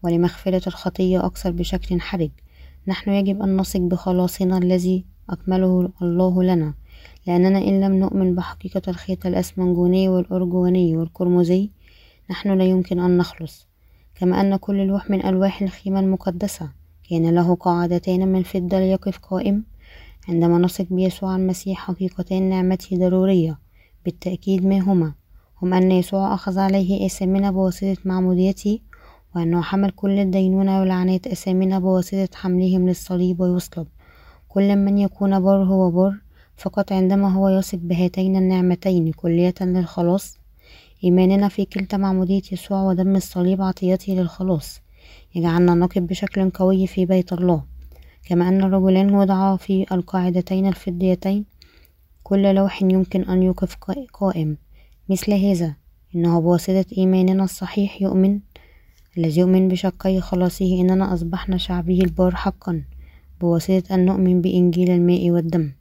ولمغفرة الخطية أكثر بشكل حرج. نحن يجب أن نثق بخلاصنا الذي أكمله الله لنا لأننا إن لم نؤمن بحقيقة الخيط الأسمنجوني والأرجواني والقرمزي نحن لا يمكن أن نخلص. كما أن كل لوح من ألواح الخيمة المقدسة. كان له قاعدتان من فضة ليقف قائم. عندما نثق بيسوع المسيح حقيقتان نعمته ضرورية. بالتأكيد ما هما؟ هم أن يسوع أخذ عليه آثامنا بواسطة معموديته وأنه حمل كل الدينونة ولعنات أثامنا بواسطة حملهم للصليب ويصلب. كل من يكون بر هو بر فقط عندما هو يثق بهاتين النعمتين كلية للخلاص إيماننا في كلتا معمودية يسوع ودم الصليب عطيته للخلاص يجعلنا نقف بشكل قوي في بيت الله. كما أن الرجلان وضعا في القاعدتين الفضيتين كل لوح يمكن أن يوقف قائم. مثل هذا إنه بواسطة إيماننا الصحيح يؤمن الذي يؤمن بشقي خلاصه إننا أصبحنا شعبه البار حقا بواسطة أن نؤمن بإنجيل الماء والدم.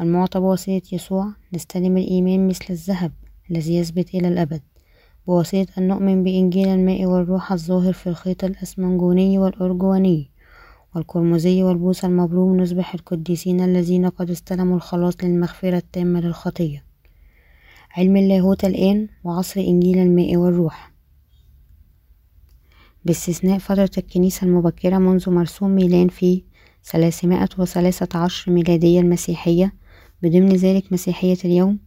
المعطى بواسطة يسوع نستلم الإيمان مثل الذهب. الذي يثبت إلى الأبد بواسطة أن نؤمن بإنجيل الماء والروح الظاهر في الخيط الأسمنجوني والأرجواني والقرمزي والبوس المبروم نصبح القديسين الذين قد استلموا الخلاص للمغفرة التامة للخطية. علم اللاهوت الآن وعصر إنجيل الماء والروح. باستثناء فترة الكنيسة المبكرة منذ مرسوم ميلان في ثلاثمائة وثلاثة عشر ميلادية المسيحية بضمن ذلك مسيحية اليوم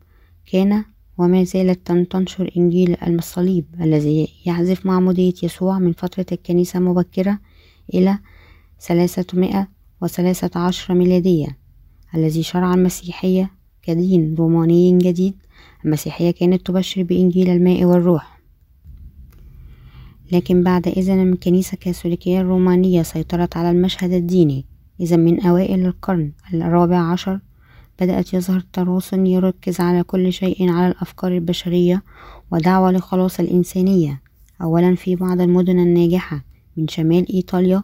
كان وما زالت تنشر إنجيل الصليب الذي يحذف معمودية يسوع من فترة الكنيسة المبكرة إلى ثلاثمائة وثلاثة عشر ميلادية الذي شرع المسيحية كدين روماني جديد. المسيحية كانت تبشر بإنجيل الماء والروح. لكن بعد إذن الكنيسة الكاثوليكية الرومانية سيطرت على المشهد الديني إذا من أوائل القرن الرابع عشر بدأت يظهر تراث يركز على كل شيء على الأفكار البشرية ودعوة لخلاص الإنسانية. أولا في بعض المدن الناجحة من شمال إيطاليا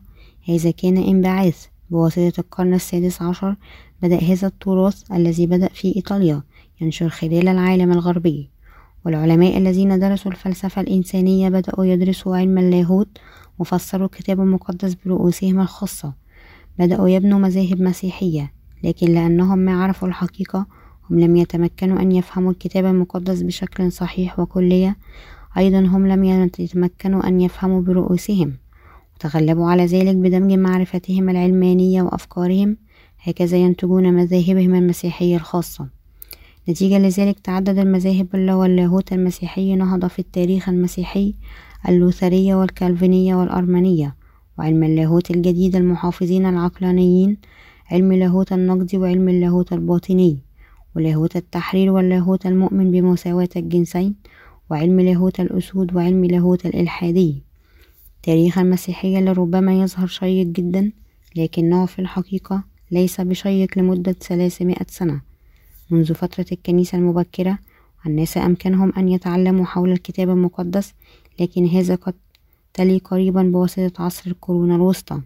هذا كان انبعاث بواسطة القرن السادس عشر بدأ هذا التراث الذي بدأ في إيطاليا ينشر خلال العالم الغربي. والعلماء الذين درسوا الفلسفة الإنسانية بدأوا يدرسوا علم اللاهوت وفسروا الكتاب المقدس برؤوسهم الخاصة. بدأوا يبنوا مذاهب مسيحية لكن لأنهم ما عرفوا الحقيقة هم لم يتمكنوا أن يفهموا الكتاب المقدس بشكل صحيح وكلية. أيضا هم لم يتمكنوا أن يفهموا برؤوسهم وتغلبوا على ذلك بدمج معرفتهم العلمانية وأفكارهم. هكذا ينتجون مذاهبهم المسيحية الخاصة. نتيجة لذلك تعدد المذاهب واللاهوت المسيحي نهض في التاريخ المسيحي اللوثرية والكالفينية والأرمنية وعلم اللاهوت الجديد المحافظين العقلانيين علم لاهوت النقد وعلم اللاهوت الباطني ولاهوت التحرير واللاهوت المؤمن بمساواة الجنسين وعلم لاهوت الأسود وعلم لاهوت الإلحادي. تاريخ المسيحية لربما يظهر شيق جدا لكنه في الحقيقة ليس بشيق لمدة ثلاثمائة سنة. منذ فترة الكنيسة المبكرة الناس أمكنهم أن يتعلموا حول الكتاب المقدس لكن هذا قد تلي قريبا بواسطة عصر القرون الوسطى.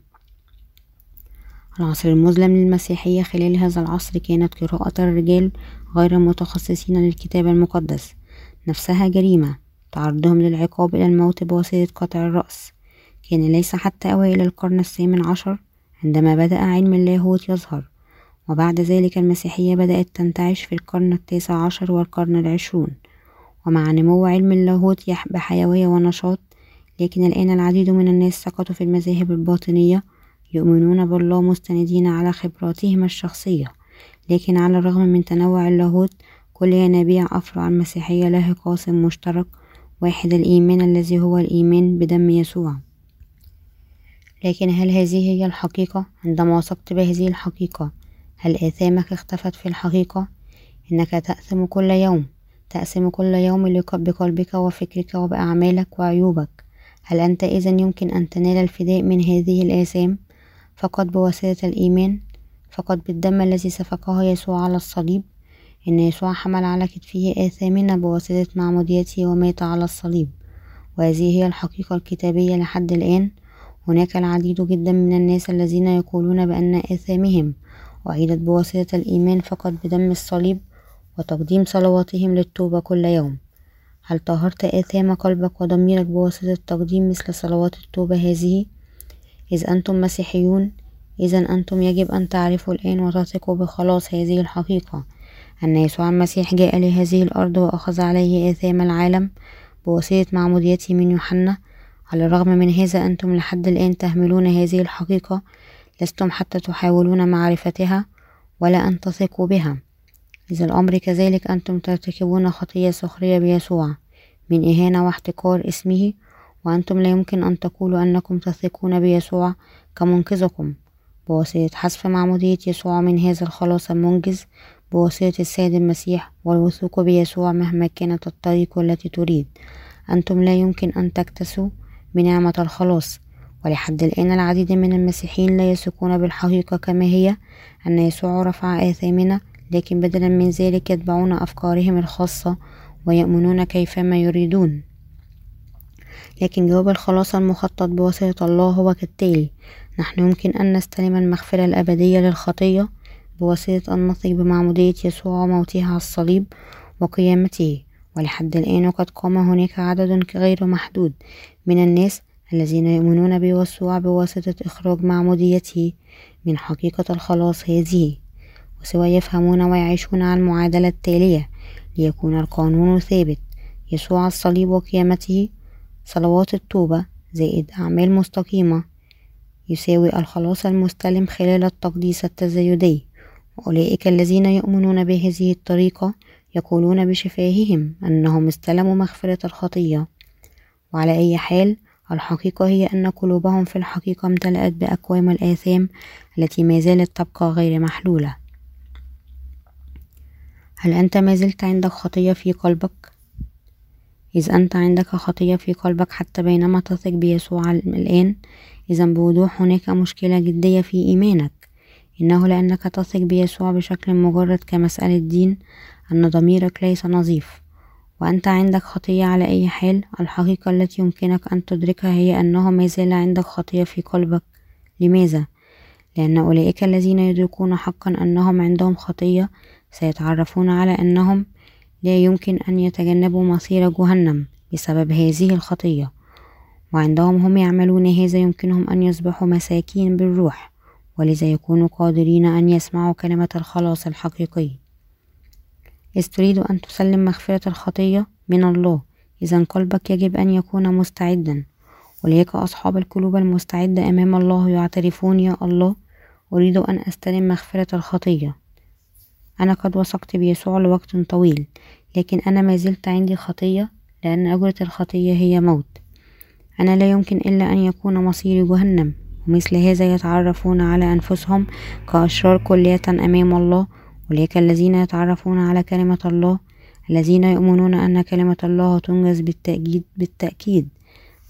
العصر المظلم للمسيحية خلال هذا العصر كانت قراءة الرجال غير المتخصصين للكتاب المقدس. نفسها جريمة تعرضهم للعقاب إلى الموت بواسطة قطع الرأس. كان ليس حتى أوائل القرن الثامن عشر عندما بدأ علم اللاهوت يظهر. وبعد ذلك المسيحية بدأت تنتعش في القرن التاسع عشر والقرن العشرون. ومع نمو علم اللاهوت بحيوية ونشاط لكن الآن العديد من الناس سقطوا في المذاهب الباطنية يؤمنون بالله مستندين على خبراتهم الشخصية لكن على الرغم من تنوع اللاهوت كل ينابيع أفرع المسيحية لها قاسم مشترك واحد الإيمان الذي هو الإيمان بدم يسوع لكن هل هذه هي الحقيقة؟ عندما وثقت بهذه الحقيقة هل آثامك اختفت في الحقيقة؟ إنك تأثم كل يوم تأثم كل يوم بقلبك وفكرك وبأعمالك وعيوبك هل أنت إذا يمكن أن تنال الفداء من هذه الآثام فقط بواسطة الإيمان فقط بالدم الذي سفكه يسوع على الصليب. إن يسوع حمل على كتفه آثامنا بواسطة معموديته ومات على الصليب. وهذه هي الحقيقة الكتابية لحد الآن. هناك العديد جدا من الناس الذين يقولون بأن آثامهم أعيدت بواسطة الإيمان فقط بدم الصليب وتقديم صلواتهم للتوبة كل يوم. هل طهرت آثام قلبك وضميرك بواسطة تقديم مثل صلوات التوبة هذه؟ إذ أنتم مسيحيون إذا أنتم يجب أن تعرفوا الآن وتثقوا بخلاص هذه الحقيقة. أن يسوع المسيح جاء لهذه الأرض وأخذ عليه آثام العالم بواسطة معموديته من يوحنا. على الرغم من هذا أنتم لحد الآن تهملون هذه الحقيقة. لستم حتى تحاولون معرفتها ولا أن تثقوا بها. إذا الأمر كذلك أنتم ترتكبون خطية سخرية بيسوع من إهانة واحتقار اسمه وأنتم لا يمكن أن تقولوا أنكم تثقون بيسوع كمنقذكم. بواسطة حذف معمودية يسوع من هذا الخلاص المنجز بواسطة السيد المسيح والوثوق بيسوع مهما كانت الطريق التي تريد. أنتم لا يمكن أن تكتسوا بنعمة الخلاص. ولحد الآن العديد من المسيحيين لا يثقون بالحقيقة كما هي أن يسوع رفع آثامنا لكن بدلا من ذلك يتبعون أفكارهم الخاصة ويؤمنون كيفما يريدون. لكن جواب الخلاص المخطط بواسطة الله هو كالتالي نحن يمكن أن نستلم المغفرة الأبدية للخطية بواسطة أن نثق بمعمودية يسوع وموته على الصليب وقيامته ولحد الآن قد قام هناك عدد غير محدود من الناس الذين يؤمنون بيسوع بواسطة إخراج معموديته من حقيقة الخلاص هذه وسوى يفهمون ويعيشون على المعادلة التالية ليكون القانون ثابت يسوع الصليب وقيامته صلوات التوبة زائد أعمال مستقيمة يساوي الخلاص المستلم خلال التقديس التزايدي وأولئك الذين يؤمنون بهذه الطريقة يقولون بشفاههم أنهم استلموا مغفرة الخطية وعلى أي حال الحقيقة هي أن قلوبهم في الحقيقة امتلأت بأكوام الآثام التي ما زالت تبقى غير محلولة هل أنت ما زلت عندك خطية في قلبك؟ إذا أنت عندك خطية في قلبك حتى بينما تثق بيسوع الآن إذا بوضوح هناك مشكلة جدية في إيمانك. إنه لأنك تثق بيسوع بشكل مجرد كمسألة دين أن ضميرك ليس نظيف. وأنت عندك خطية على أي حال الحقيقة التي يمكنك أن تدركها هي أنه ما زال عندك خطية في قلبك. لماذا؟ لأن أولئك الذين يدركون حقا أنهم عندهم خطية سيتعرفون على أنهم لا يمكن أن يتجنبوا مصير جهنم بسبب هذه الخطية. وعندهم هم يعملون هذا يمكنهم أن يصبحوا مساكين بالروح ولذا يكونوا قادرين أن يسمعوا كلمة الخلاص الحقيقي. إذ تريد أن تسلم مغفرة الخطية من الله إذا قلبك يجب أن يكون مستعدا. وليك أصحاب القلوب المستعدة أمام الله يعترفون يا الله أريد أن أستلم مغفرة الخطية. أنا قد وثقت بيسوع لوقت طويل لكن أنا ما زلت عندي خطية لأن أجرة الخطية هي موت. أنا لا يمكن إلا أن يكون مصيري جهنم ومثل هذا يتعرفون على أنفسهم كأشرار كلية أمام الله أولئك الذين يتعرفون على كلمة الله الذين يؤمنون أن كلمة الله تنجز بالتأكيد بالتأكيد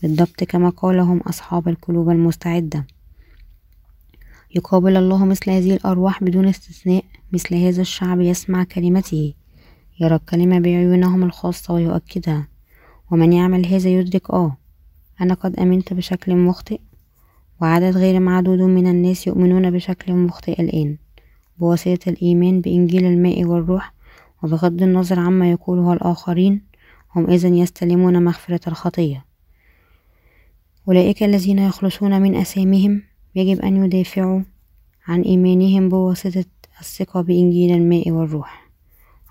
بالضبط كما قالهم أصحاب القلوب المستعدة. يقابل الله مثل هذه الأرواح بدون استثناء مثل هذا الشعب يسمع كلمته يرى الكلمة بعيونهم الخاصة ويؤكدها. ومن يعمل هذا يدرك آه أنا قد أمنت بشكل مخطئ وعدد غير معدود من الناس يؤمنون بشكل مخطئ الآن. بواسطة الإيمان بإنجيل الماء والروح وبغض النظر عما يقوله الآخرين هم إذن يستلمون مغفرة الخطية. أولئك الذين يخلصون من أسامهم يجب أن يدافعوا عن إيمانهم بواسطة الثقة بإنجيل الماء والروح.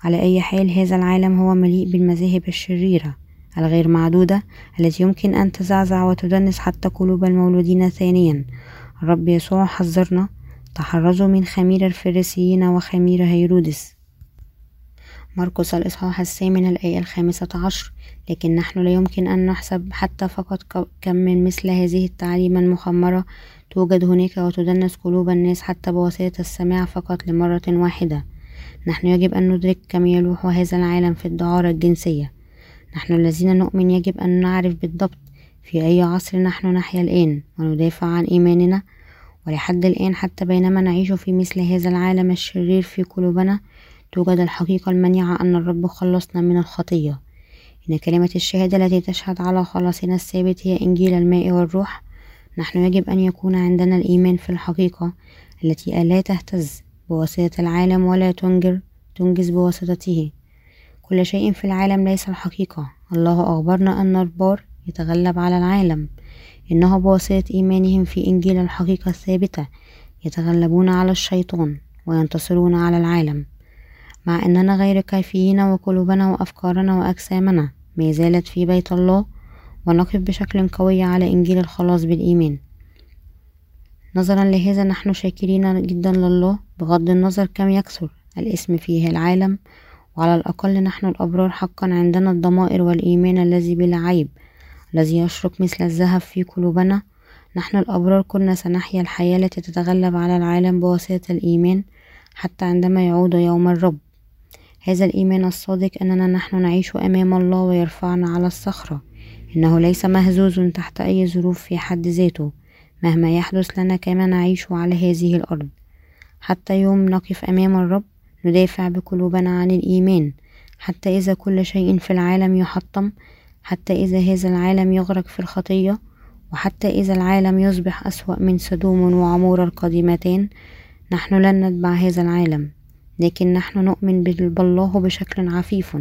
على أي حال هذا العالم هو مليء بالمذاهب الشريرة الغير معدودة التي يمكن أن تزعزع وتدنس حتى قلوب المولودين ثانيا. الرب يسوع حذرنا تحرزوا من خمير الفريسيين وخمير هيرودس. مرقس الإصحاح الثامن الآية الخامسة عشر. لكن نحن لا يمكن أن نحسب حتى فقط كم من مثل هذه التعليم المخمرة توجد هناك وتدنس قلوب الناس حتى بواسطة السماع فقط لمرة واحدة. نحن يجب أن ندرك كم يلوح هذا العالم في الدعارة الجنسية. نحن الذين نؤمن يجب أن نعرف بالضبط في أي عصر نحن نحيا الآن وندافع عن إيماننا. ولحد الآن حتى بينما نعيش في مثل هذا العالم الشرير في قلوبنا توجد الحقيقة المنيعة أن الرب خلصنا من الخطية. إن كلمة الشهادة التي تشهد على خلاصنا الثابت هي إنجيل الماء والروح نحن يجب أن يكون عندنا الإيمان في الحقيقة التي لا تهتز بواسطة العالم ولا تنجر تنجز بواسطته. كل شيء في العالم ليس الحقيقة. الله أخبرنا أن البار يتغلب على العالم. إنه بواسطة إيمانهم في إنجيل الحقيقة الثابتة. يتغلبون على الشيطان وينتصرون على العالم. مع أننا غير كافيين وقلوبنا وأفكارنا وأجسامنا ما زالت في بيت الله ونقف بشكل قوي على إنجيل الخلاص بالإيمان. نظرا لهذا نحن شاكرين جدا لله بغض النظر كم يكثر الاسم فيه العالم وعلى الأقل نحن الأبرار حقا عندنا الضمائر والإيمان الذي بلا عيب الذي يشرق مثل الذهب في قلوبنا. نحن الأبرار كنا سنحيا الحياة التي تتغلب على العالم بواسطة الإيمان حتى عندما يعود يوم الرب. هذا الإيمان الصادق أننا نحن نعيش أمام الله ويرفعنا على الصخرة. إنه ليس مهزوز تحت أي ظروف في حد ذاته مهما يحدث لنا كما نعيش على هذه الأرض. حتى يوم نقف أمام الرب ندافع بقلوبنا عن الإيمان. حتى إذا كل شيء في العالم يحطم حتى إذا هذا العالم يغرق في الخطية وحتى إذا العالم يصبح أسوأ من سدوم وعمور القديمتان نحن لن نتبع هذا العالم. لكن نحن نؤمن بالله بشكل عفيف.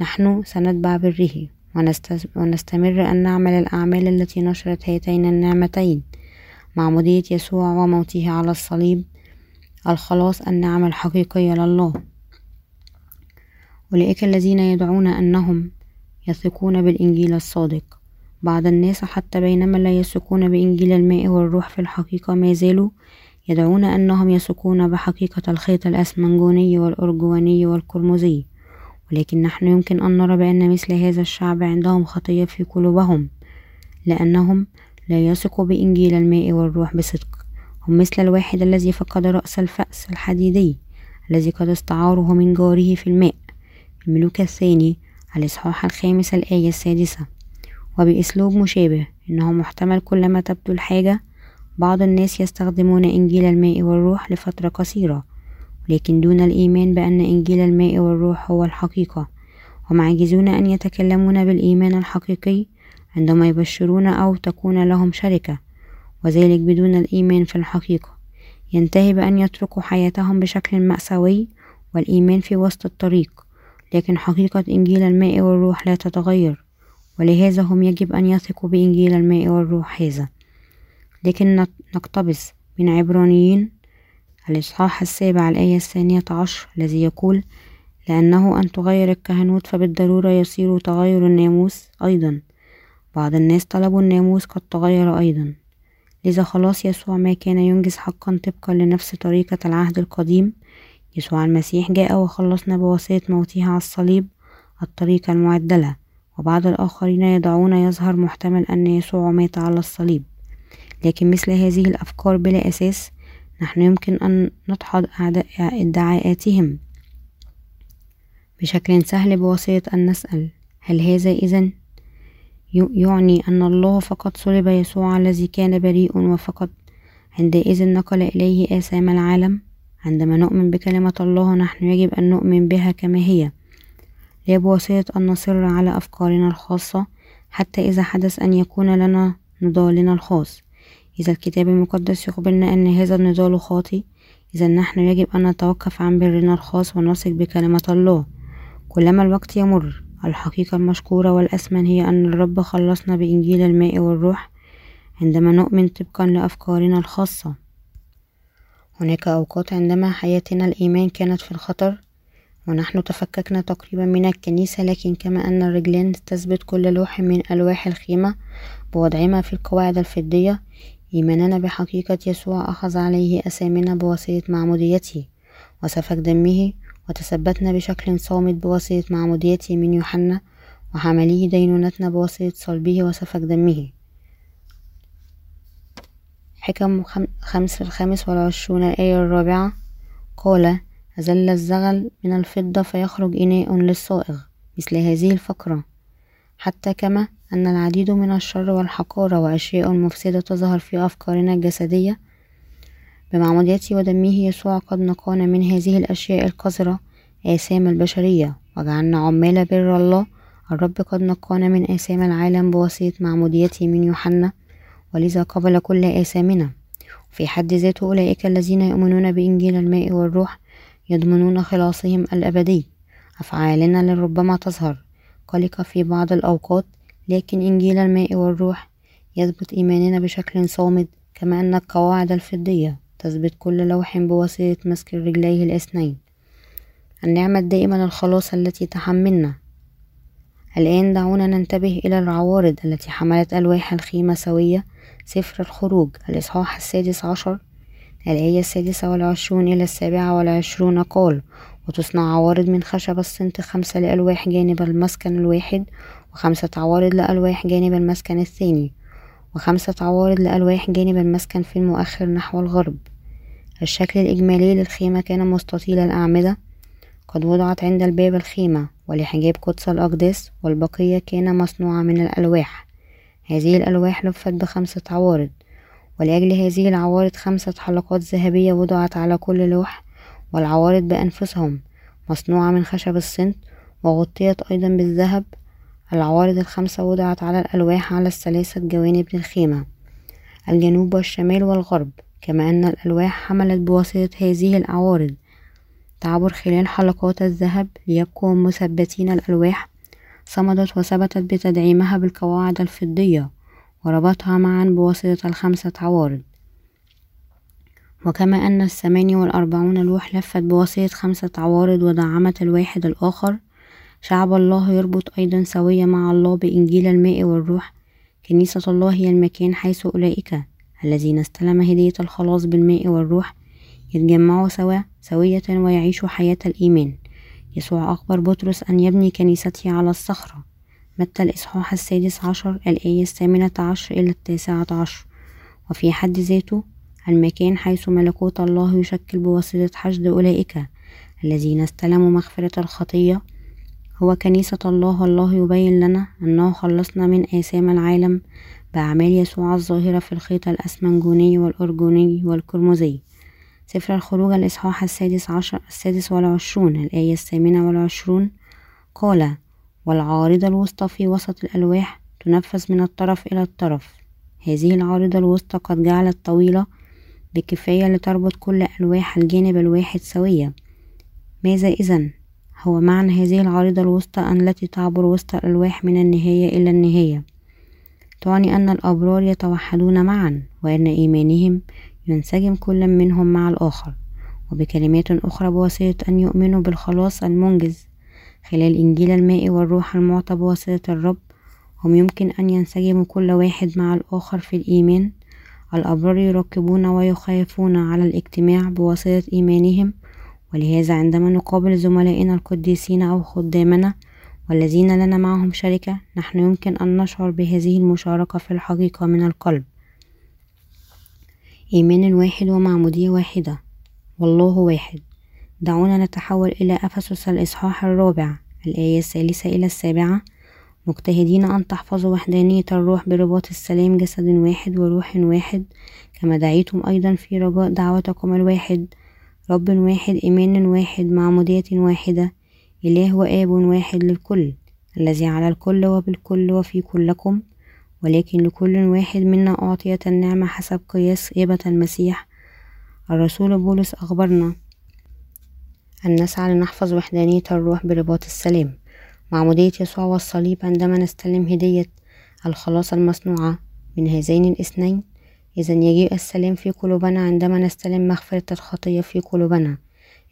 نحن سنتبع بره. ونستمر أن نعمل الأعمال التي نشرت هاتين النعمتين. معمودية يسوع وموته على الصليب الخلاص النعمة الحقيقية لله. أولئك الذين يدعون أنهم يثقون بالإنجيل الصادق. بعض الناس حتى بينما لا يثقون بإنجيل الماء والروح في الحقيقة ما زالوا يدعون أنهم يثقون بحقيقة الخيط الأسمنجوني والأرجواني والقرمزي ولكن نحن يمكن أن نرى بأن مثل هذا الشعب عندهم خطية في قلوبهم لأنهم لا يثقوا بإنجيل الماء والروح بصدق. هم مثل الواحد الذي فقد رأس الفأس الحديدي الذي قد استعاره من جاره في الماء. الملوك الثاني الإصحاح الخامس الآية السادسة. وبأسلوب مشابه إنه محتمل كلما تبدو الحاجة بعض الناس يستخدمون إنجيل الماء والروح لفترة قصيرة. لكن دون الإيمان بأن إنجيل الماء والروح هو الحقيقة. هم عاجزون أن يتكلمون بالإيمان الحقيقي عندما يبشرون أو تكون لهم شركة وذلك بدون الإيمان في الحقيقة. ينتهي بأن يتركوا حياتهم بشكل مأساوي والإيمان في وسط الطريق لكن حقيقة إنجيل الماء والروح لا تتغير ولهذا هم يجب أن يثقوا بإنجيل الماء والروح هذا. لكن نقتبس من عبرانيين الإصحاح السابع الآية الثانية عشر الذي يقول لأنه أن تغير الكهنوت فبالضرورة يصير تغير الناموس أيضا. بعض الناس طلبوا الناموس قد تغير أيضا. لذا خلاص يسوع ما كان ينجز حقا طبقا لنفس طريقة العهد القديم. يسوع المسيح جاء وخلصنا بواسطة موته على الصليب الطريقة المعدلة وبعض الآخرين يدعون يظهر محتمل أن يسوع مات على الصليب. لكن مثل هذه الأفكار بلا أساس نحن يمكن أن ندحض ادعاءاتهم بشكل سهل بواسطة أن نسأل. هل هذا إذن؟ يعني أن الله فقط صلب يسوع الذي كان بريء وفقط عندئذ نقل إليه آثام العالم. عندما نؤمن بكلمة الله نحن يجب أن نؤمن بها كما هي. لا بواسطة أن نصر على أفكارنا الخاصة حتى إذا حدث أن يكون لنا نضالنا الخاص. إذا الكتاب المقدس يخبرنا أن هذا النضال خاطئ إذا نحن يجب أن نتوقف عن برنا الخاص ونثق بكلمة الله. كلما الوقت يمر الحقيقة المشكورة والأثمن هي أن الرب خلصنا بإنجيل الماء والروح عندما نؤمن طبقا لأفكارنا الخاصة. هناك أوقات عندما حياتنا الإيمان كانت في الخطر ونحن تفككنا تقريبا من الكنيسة لكن كما أن الرجلان تثبت كل لوح من ألواح الخيمة بوضعهما في القواعد الفضية إيماننا بحقيقة يسوع أخذ عليه أثامنا بواسطة معموديته وسفك دمه وتثبتنا بشكل صامت بواسطة معموديته من يوحنا وحمله دينونتنا بواسطة صلبه وسفك دمه. حكم خمس الخامس والعشرون الآية الرابعة قال أزل الزغل من الفضة فيخرج إناء للصائغ مثل هذه الفقرة حتى كما أن العديد من الشر والحقارة وأشياء مفسدة تظهر في أفكارنا الجسدية. بمعموديته ودمه يسوع قد نقانا من هذه الأشياء القذرة آثام البشرية. وجعلنا عمال بر الله. الرب قد نقانا من آثام العالم بواسطة معموديته من يوحنا. ولذا قبل كل آثامنا. في حد ذاته أولئك الذين يؤمنون بإنجيل الماء والروح يضمنون خلاصهم الأبدي. أفعالنا لربما تظهر. قلقة في بعض الأوقات لكن إنجيل الماء والروح يثبت إيماننا بشكل صامد كما أن القواعد الفضية تثبت كل لوح بواسطة مسك رجليه الأثنين. النعمة الدائمة للخلاص التي تحملنا. الآن دعونا ننتبه إلى العوارض التي حملت ألواح الخيمة سوية سفر الخروج الإصحاح السادس عشر الآية السادسة والعشرون إلى السابعة والعشرون قال وتصنع عوارض من خشب الصنت خمسة لألواح جانب المسكن الواحد وخمسة عوارض لألواح جانب المسكن الثاني وخمسة عوارض لألواح جانب المسكن في المؤخر نحو الغرب. الشكل الإجمالي للخيمة كان مستطيل الأعمدة. قد وضعت عند الباب الخيمة ولحجاب قدس الأقداس والبقية كان مصنوعة من الألواح. هذه الألواح لفت بخمسة عوارض ولأجل هذه العوارض خمسة حلقات ذهبية وضعت على كل لوح والعوارض بأنفسهم مصنوعة من خشب الصنت وغطيت أيضا بالذهب العوارض الخمسة وضعت على الألواح على الثلاثة جوانب الخيمة الجنوب والشمال والغرب كما أن الألواح حملت بواسطة هذه العوارض. تعبر خلال حلقات الذهب ليبقوا مثبتين الألواح صمدت وثبتت بتدعيمها بالقواعد الفضية وربطها معا بواسطة الخمسة عوارض. وكما أن الثمانية والأربعون لوح لفت بواسطة خمسة عوارض ودعمت الواحد الآخر شعب الله يربط أيضا سوية مع الله بإنجيل الماء والروح كنيسة الله هي المكان حيث أولئك الذين استلم هدية الخلاص بالماء والروح يتجمعوا سوا سوية ويعيشوا حياة الإيمان. يسوع أخبر بطرس أن يبني كنيسته على الصخرة. متى الإصحاح السادس عشر الآية الثامنة عشر إلى التاسعة عشر. وفي حد ذاته المكان حيث ملكوت الله يشكل بواسطة حشد أولئك الذين استلموا مغفرة الخطية هو كنيسة الله الله يبين لنا أنه خلصنا من آثام العالم بأعمال يسوع الظاهرة في الخيط الأسمنجوني والأرجوني والقرمزي سفر الخروج الإصحاح السادس عشر السادس والعشرون الآية الثامنة والعشرون قال والعارضة الوسطى في وسط الألواح تنفذ من الطرف إلى الطرف. هذه العارضة الوسطى قد جعلت طويلة بكفاية لتربط كل ألواح الجانب الواحد سوية. ماذا إذن؟ هو معنى هذه العارضة الوسطى التي تعبر وسط الألواح من النهاية إلى النهاية. تعني أن الأبرار يتوحدون معا وأن إيمانهم ينسجم كل منهم مع الآخر. وبكلمات أخرى بواسطة أن يؤمنوا بالخلاص المنجز. خلال إنجيل الماء والروح المعطى بواسطة الرب هم يمكن أن ينسجموا كل واحد مع الآخر في الإيمان. الأبرار يراقبون ويخافون على الاجتماع بواسطة إيمانهم ولهذا عندما نقابل زملائنا القديسين أو خدامنا والذين لنا معهم شركة نحن يمكن أن نشعر بهذه المشاركة في الحقيقة من القلب. إيمان واحد ومعمودية واحدة. والله واحد. دعونا نتحول إلى أفسس الإصحاح الرابع الآية الثالثة إلى السابعة. مجتهدين أن تحفظوا وحدانية الروح برباط السلام جسد واحد وروح واحد. كما دعيتم أيضا في رجاء دعوتكم الواحد. رب واحد إيمان واحد معمودية واحدة إله وآب واحد للكل الذي على الكل وبالكل وفي كلكم ولكن لكل واحد منا أعطيت النعمة حسب قياس هبة المسيح. الرسول بولس أخبرنا أن نسعى لنحفظ وحدانية الروح برباط السلام. معمودية يسوع والصليب عندما نستلم هدية الخلاص المصنوعة من هذين الاثنين إذا يجيء السلام في قلوبنا عندما نستلم مغفرة الخطية في قلوبنا.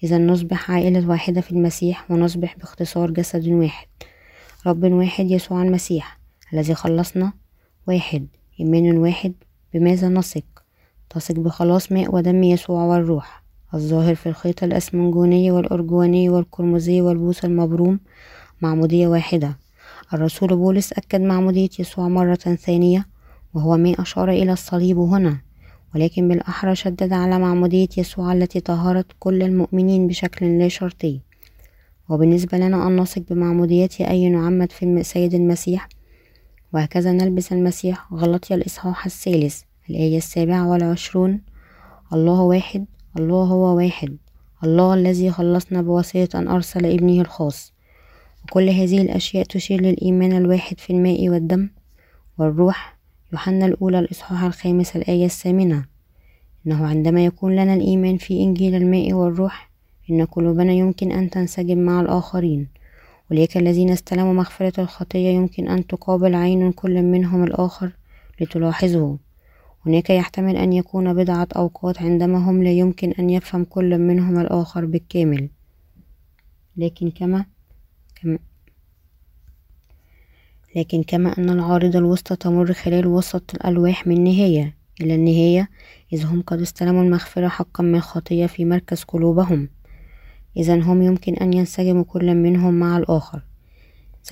إذا نصبح عائلة واحدة في المسيح ونصبح باختصار جسد واحد. رب واحد يسوع المسيح الذي خلصنا واحد. إيمان واحد بماذا نثق؟ تثق بخلاص ماء ودم يسوع والروح. الظاهر في الخيط الأسمنجوني والأرجواني والقرمزي والبوس المبروم معمودية واحدة. الرسول بولس أكد معمودية يسوع مرة ثانية وهو ما أشار إلى الصليب هنا ولكن بالأحرى شدد على معمودية يسوع التي طهرت كل المؤمنين بشكل لا شرطي. وبالنسبة لنا أن نثق بمعمودية أي نعمد في السيد المسيح وهكذا نلبس المسيح غلطي الإصحاح الثالث الآية السابعة والعشرون الله واحد الله هو واحد الله الذي خلصنا بواسطة أن أرسل ابنه الخاص. وكل هذه الأشياء تشير للإيمان الواحد في الماء والدم والروح يوحنا الأولى الإصحاح الخامس الآية الثامنة. إنه عندما يكون لنا الإيمان في إنجيل الماء والروح إن قلوبنا يمكن أن تنسجم مع الآخرين. أولئك الذين استلموا مغفرة الخطية يمكن أن تقابل عين كل منهم الآخر لتلاحظه. هناك يحتمل أن يكون بضعة أوقات عندما هم لا يمكن أن يفهم كل منهم الآخر بالكامل. لكن كما لكن كما أن العارضة الوسطى تمر خلال وسط الألواح من نهاية إلى النهاية إذ هم قد استلموا المغفرة حقا من الخطية في مركز قلوبهم. إذا هم يمكن أن ينسجموا كل منهم مع الآخر.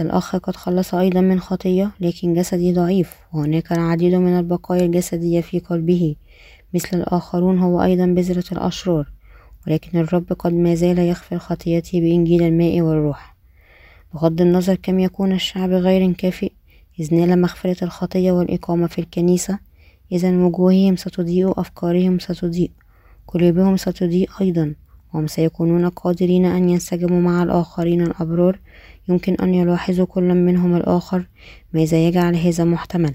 الآخر قد خلص أيضا من خطية لكن جسدي ضعيف وهناك العديد من البقايا الجسدية في قلبه. مثل الآخرون هو أيضا بذرة الأشرار ولكن الرب قد ما زال يغفر خطيتي بإنجيل الماء والروح. بغض النظر كم يكون الشعب غير كافئ إذ نال مغفرة الخطية والإقامة في الكنيسة. إذا وجوههم ستضيء أفكارهم ستضيء قلوبهم ستضيء أيضا وهم سيكونون قادرين أن ينسجموا مع الآخرين الأبرار. يمكن أن يلاحظوا كل منهم الآخر ماذا يجعل هذا محتمل.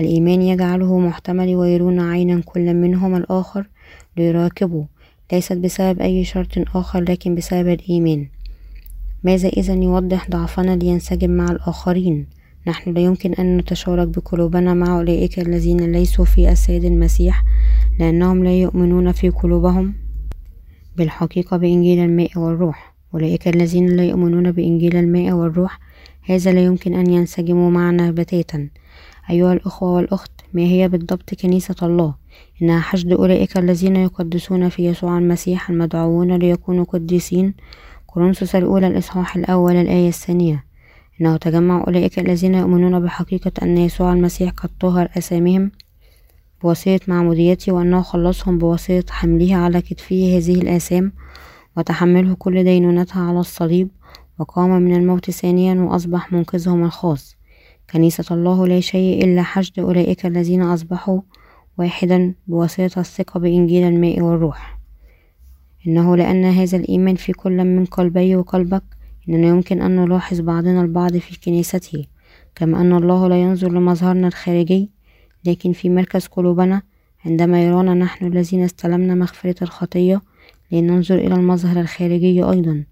الإيمان يجعله محتمل ويرون عينا كل منهم الآخر ليراقبوا ليست بسبب أي شرط آخر لكن بسبب الإيمان. ماذا إذا يوضح ضعفنا لينسجم مع الآخرين؟ نحن لا يمكن أن نتشارك بقلوبنا مع أولئك الذين ليسوا في السيد المسيح لأنهم لا يؤمنون في قلوبهم. بالحقيقة بإنجيل الماء والروح. أولئك الذين لا يؤمنون بإنجيل الماء والروح هذا لا يمكن أن ينسجموا معنا بتاتا أيها الأخوة والأخت ما هي بالضبط كنيسة الله؟ إنها حشد أولئك الذين يقدسون في يسوع المسيح المدعوون ليكونوا قديسين. كورنثوس الأولى الإصحاح الأول الآية الثانية. إنه تجمع أولئك الذين يؤمنون بحقيقة أن يسوع المسيح قد طهر أسامهم بواسطة معموديته وأنه خلصهم بواسطة حمله على كتفه هذه الآثام وتحمله كل دينونتها على الصليب وقام من الموت ثانيا وأصبح منقذهم الخاص. كنيسة الله لا شيء إلا حشد أولئك الذين أصبحوا واحدا بواسطة الثقة بإنجيل الماء والروح. إنه لأن هذا الإيمان في كل من قلبي وقلبك إننا يمكن أن نلاحظ بعضنا البعض في كنيسته كما أن الله لا ينظر لمظهرنا الخارجي لكن في مركز قلوبنا عندما يرانا نحن الذين استلمنا مغفرة الخطية لننظر إلى المظهر الخارجي أيضا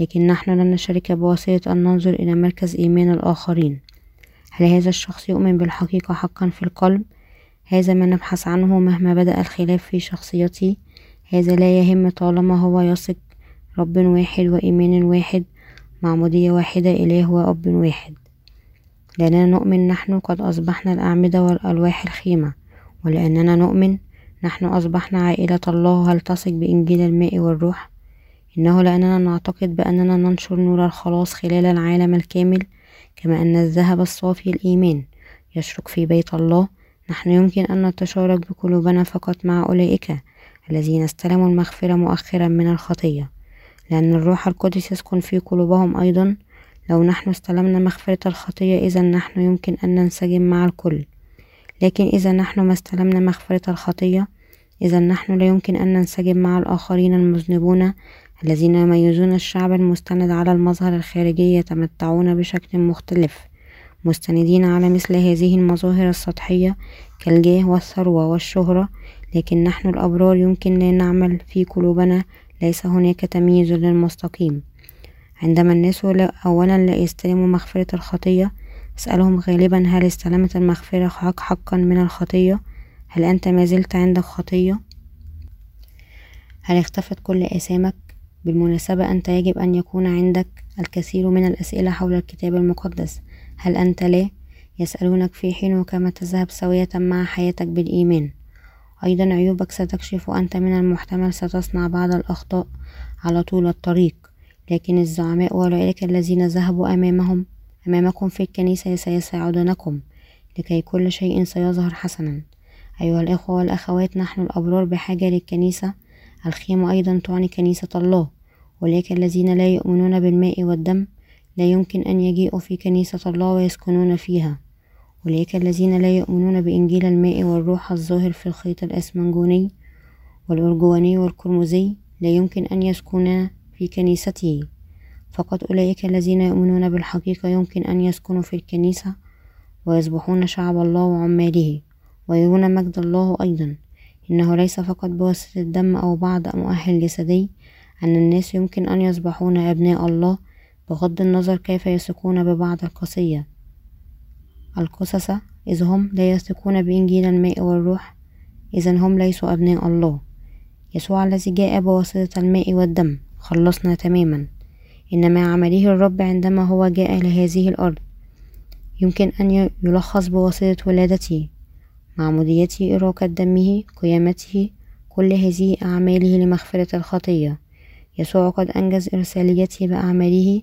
لكن نحن لن نشارك بواسطة أن ننظر إلى مركز إيمان الآخرين هل هذا الشخص يؤمن بالحقيقة حقا في القلب؟ هذا ما نبحث عنه مهما بدأ الخلاف في شخصيتي هذا لا يهم طالما هو يثق. رب واحد وإيمان واحد معمودية واحدة إله وأب واحد. لأننا نؤمن نحن قد أصبحنا الأعمدة والألواح الخيمة. ولأننا نؤمن نحن أصبحنا عائلة الله. هل تثق بإنجيل الماء والروح؟ إنه لأننا نعتقد بأننا ننشر نور الخلاص خلال العالم الكامل كما أن الذهب الصافي الإيمان. يشرق في بيت الله. نحن يمكن أن نتشارك بقلوبنا فقط مع أولئك. الذين استلموا المغفرة مؤخرا من الخطية لأن الروح القدس يسكن في قلوبهم أيضا. لو نحن استلمنا مغفرة الخطية إذا نحن يمكن أن ننسجم مع الكل. لكن إذا نحن ما استلمنا مغفرة الخطية إذا نحن لا يمكن أن ننسجم مع الآخرين المذنبون الذين يميزون الشعب المستند على المظهر الخارجي يتمتعون بشكل مختلف مستندين على مثل هذه المظاهر السطحية كالجاه والثروة والشهرة. لكن نحن الأبرار يمكن لا نعمل في قلوبنا ليس هناك تمييز للمستقيم. عندما الناس أولا لا يستلموا مغفرة الخطية أسألهم غالبا هل استلمت المغفرة حق حقا من الخطية؟ هل أنت ما زلت عندك خطية هل اختفت كل آثامك بالمناسبة أنت يجب أن يكون عندك الكثير من الأسئلة حول الكتاب المقدس. هل أنت لا؟ يسألونك في حين كما تذهب سوية مع حياتك بالإيمان. أيضا عيوبك ستكشف أنت من المحتمل ستصنع بعض الأخطاء على طول الطريق لكن الزعماء وأولئك الذين ذهبوا أمامهم أمامكم في الكنيسة سيساعدونكم لكي كل شيء سيظهر حسنا. أيها الإخوة والأخوات نحن الأبرار بحاجة للكنيسة. الخيمة أيضا تعني كنيسة الله أولئك الذين لا يؤمنون بالماء والدم لا يمكن أن يجيئوا في كنيسة الله ويسكنون فيها. أولئك الذين لا يؤمنون بإنجيل الماء والروح الظاهر في الخيط الأسمنجوني والأرجواني والقرمزي لا يمكن أن يسكنا في كنيسته. فقط أولئك الذين يؤمنون بالحقيقة يمكن أن يسكنوا في الكنيسة ويصبحون شعب الله وعماله ويرون مجد الله أيضا. إنه ليس فقط بواسطة الدم أو بعض مؤهل جسدي أن الناس يمكن أن يصبحون أبناء الله بغض النظر كيف يثقون ببعض القصية. القصص إذ هم لا يثقون بإنجيل الماء والروح إذا هم ليسوا أبناء الله. يسوع الذي جاء بواسطة الماء والدم خلصنا تماما. إنما عمله الرب عندما هو جاء لهذه الأرض. يمكن أن يلخص بواسطة ولادته معموديته إراقة دمه قيامته كل هذه أعماله لمغفرة الخطية. يسوع قد أنجز إرساليته بأعماله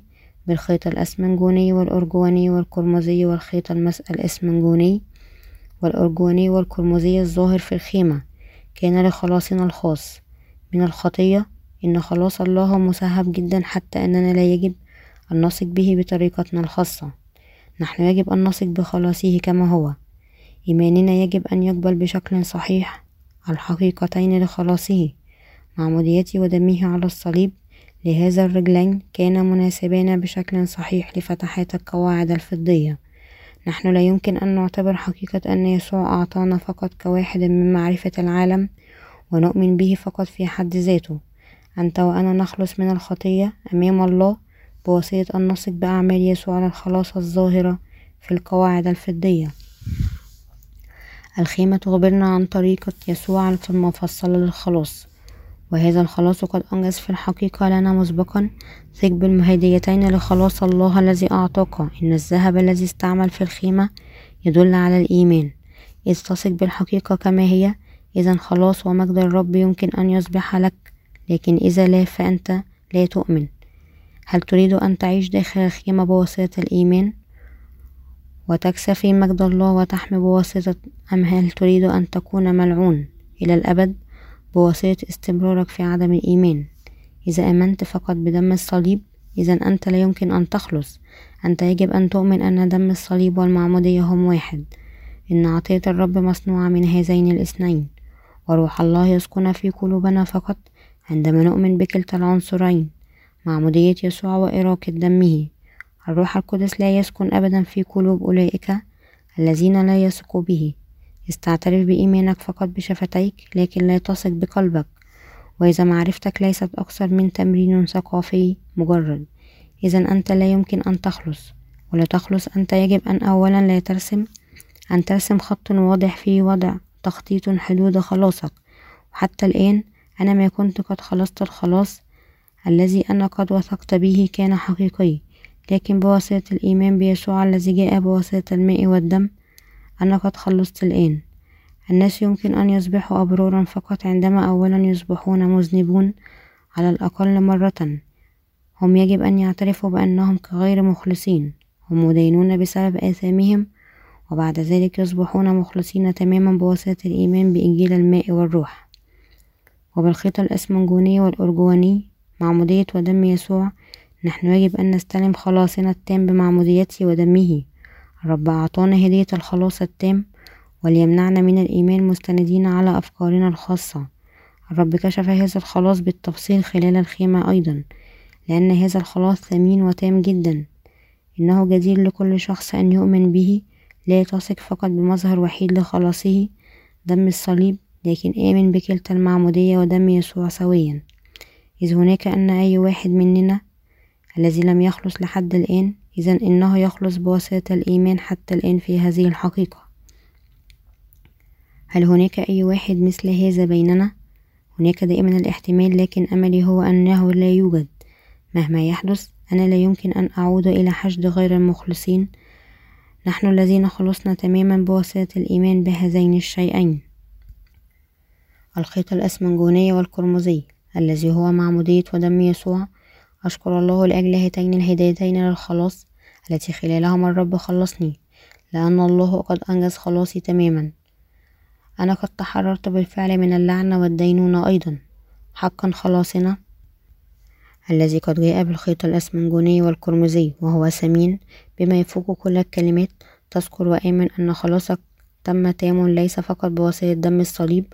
بالخيط الأسمنجوني والأرجواني والقرمزي والخيط الأسمنجوني والأرجواني والقرمزي الظاهر في الخيمة. كان لخلاصنا الخاص. من الخطية إن خلاص الله مسهب جدا حتى أننا لا يجب أن نثق به بطريقتنا الخاصة. نحن يجب أن نثق بخلاصه كما هو. إيماننا يجب أن يقبل بشكل صحيح الحقيقتين لخلاصه. معموديته ودمه على الصليب لهذا الرجلين كان مناسبان بشكل صحيح لفتحات القواعد الفضية. نحن لا يمكن أن نعتبر حقيقة أن يسوع أعطانا فقط كواحد من معرفة العالم ونؤمن به فقط في حد ذاته. أنت وأنا نخلص من الخطية أمام الله بواسطة أن نثق بأعمال يسوع للخلاص الظاهرة في القواعد الفضية. الخيمة تخبرنا عن طريقة يسوع المفصلة للخلاص. وهذا الخلاص قد أنجز في الحقيقة لنا مسبقا. ثق بالمهديتين لخلاص الله الذي أعطاك. إن الذهب الذي استعمل في الخيمة يدل على الإيمان. إذ تثق بالحقيقة كما هي إذا خلاص ومجد الرب يمكن أن يصبح لك. لكن إذا لا فأنت لا تؤمن. هل تريد أن تعيش داخل الخيمة بواسطة الإيمان؟ وتكسى في مجد الله وتحمي بواسطة أم هل تريد أن تكون ملعون إلى الأبد؟ بواسطة استمرارك في عدم الإيمان. إذا آمنت فقط بدم الصليب. إذا أنت لا يمكن أن تخلص. أنت يجب أن تؤمن أن دم الصليب والمعمودية هم واحد. إن عطية الرب مصنوعة من هذين الاثنين. وروح الله يسكن في قلوبنا فقط عندما نؤمن بكلتا العنصرين معمودية يسوع وإراقة دمه. الروح القدس لا يسكن أبدا في قلوب أولئك الذين لا يثقوا به. استعترف بإيمانك فقط بشفتيك لكن لا تثق بقلبك. وإذا معرفتك ليست أكثر من تمرين ثقافي مجرد. إذا أنت لا يمكن أن تخلص. ولتخلص أنت يجب أن أولا لا ترسم أن ترسم خط واضح في وضع تخطيط حدود خلاصك. وحتى الآن أنا ما كنت قد خلصت الخلاص الذي أنا قد وثقت به كان حقيقي لكن بواسطة الإيمان بيسوع الذي جاء بواسطة الماء والدم أنا قد خلصت الآن. الناس يمكن أن يصبحوا أبرارا فقط عندما أولا يصبحون مذنبون على الأقل مرة. هم يجب أن يعترفوا بأنهم كغير مخلصين. هم مدينون بسبب آثامهم وبعد ذلك يصبحون مخلصين تماما بواسطة الإيمان بإنجيل الماء والروح. وبالخيط الأسمنجوني والأرجواني معمودية ودم يسوع نحن يجب أن نستلم خلاصنا التام بمعموديته ودمه. الرب أعطانا هدية الخلاص التام وليمنعنا من الإيمان مستندين على أفكارنا الخاصة. الرب كشف هذا الخلاص بالتفصيل خلال الخيمة أيضا لأن هذا الخلاص ثمين وتام جدا. إنه جدير لكل شخص أن يؤمن به لا تثق فقط بمظهر وحيد لخلاصه دم الصليب لكن آمن بكلتا المعمودية ودم يسوع سويا. إذ هناك أن أي واحد مننا الذي لم يخلص لحد الآن إذا إنه يخلص بواسطة الإيمان حتى الآن في هذه الحقيقة. هل هناك أي واحد مثل هذا بيننا؟ هناك دائما الاحتمال لكن أملي هو أنه لا يوجد. مهما يحدث أنا لا يمكن أن أعود إلى حشد غير المخلصين. نحن الذين خلصنا تماما بواسطة الإيمان بهذين الشيئين. الخيط الأسمنجوني والقرمزي الذي هو معمودية ودم يسوع أشكر الله لأجل هاتين الهدايتين للخلاص التي خلالهما الرب خلصني لأن الله قد أنجز خلاصي تماما. أنا قد تحررت بالفعل من اللعنة والدينونة أيضا. حقا خلاصنا؟ الذي قد جاء بالخيط الأسمنجوني والقرمزي وهو ثمين بما يفوق كل الكلمات. تذكر وآمن أن خلاصك تم تام ليس فقط بواسطة دم الصليب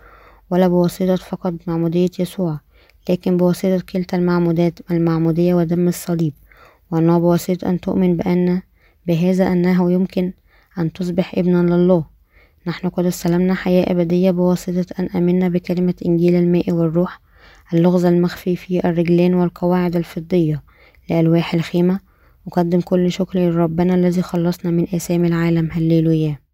ولا بواسطة فقط معمودية يسوع. لكن بواسطة كلتا المعمودات المعمودية ودم الصليب. وأنه بواسطة أن تؤمن بأن بهذا أنه يمكن أن تصبح ابنا لله. نحن قد استلمنا حياة أبدية بواسطة أن آمنا بكلمة إنجيل الماء والروح اللغز المخفي في الرجلين والقواعد الفضية لألواح الخيمة. أقدم كل شكر لربنا الذي خلصنا من آثام العالم. هللويا.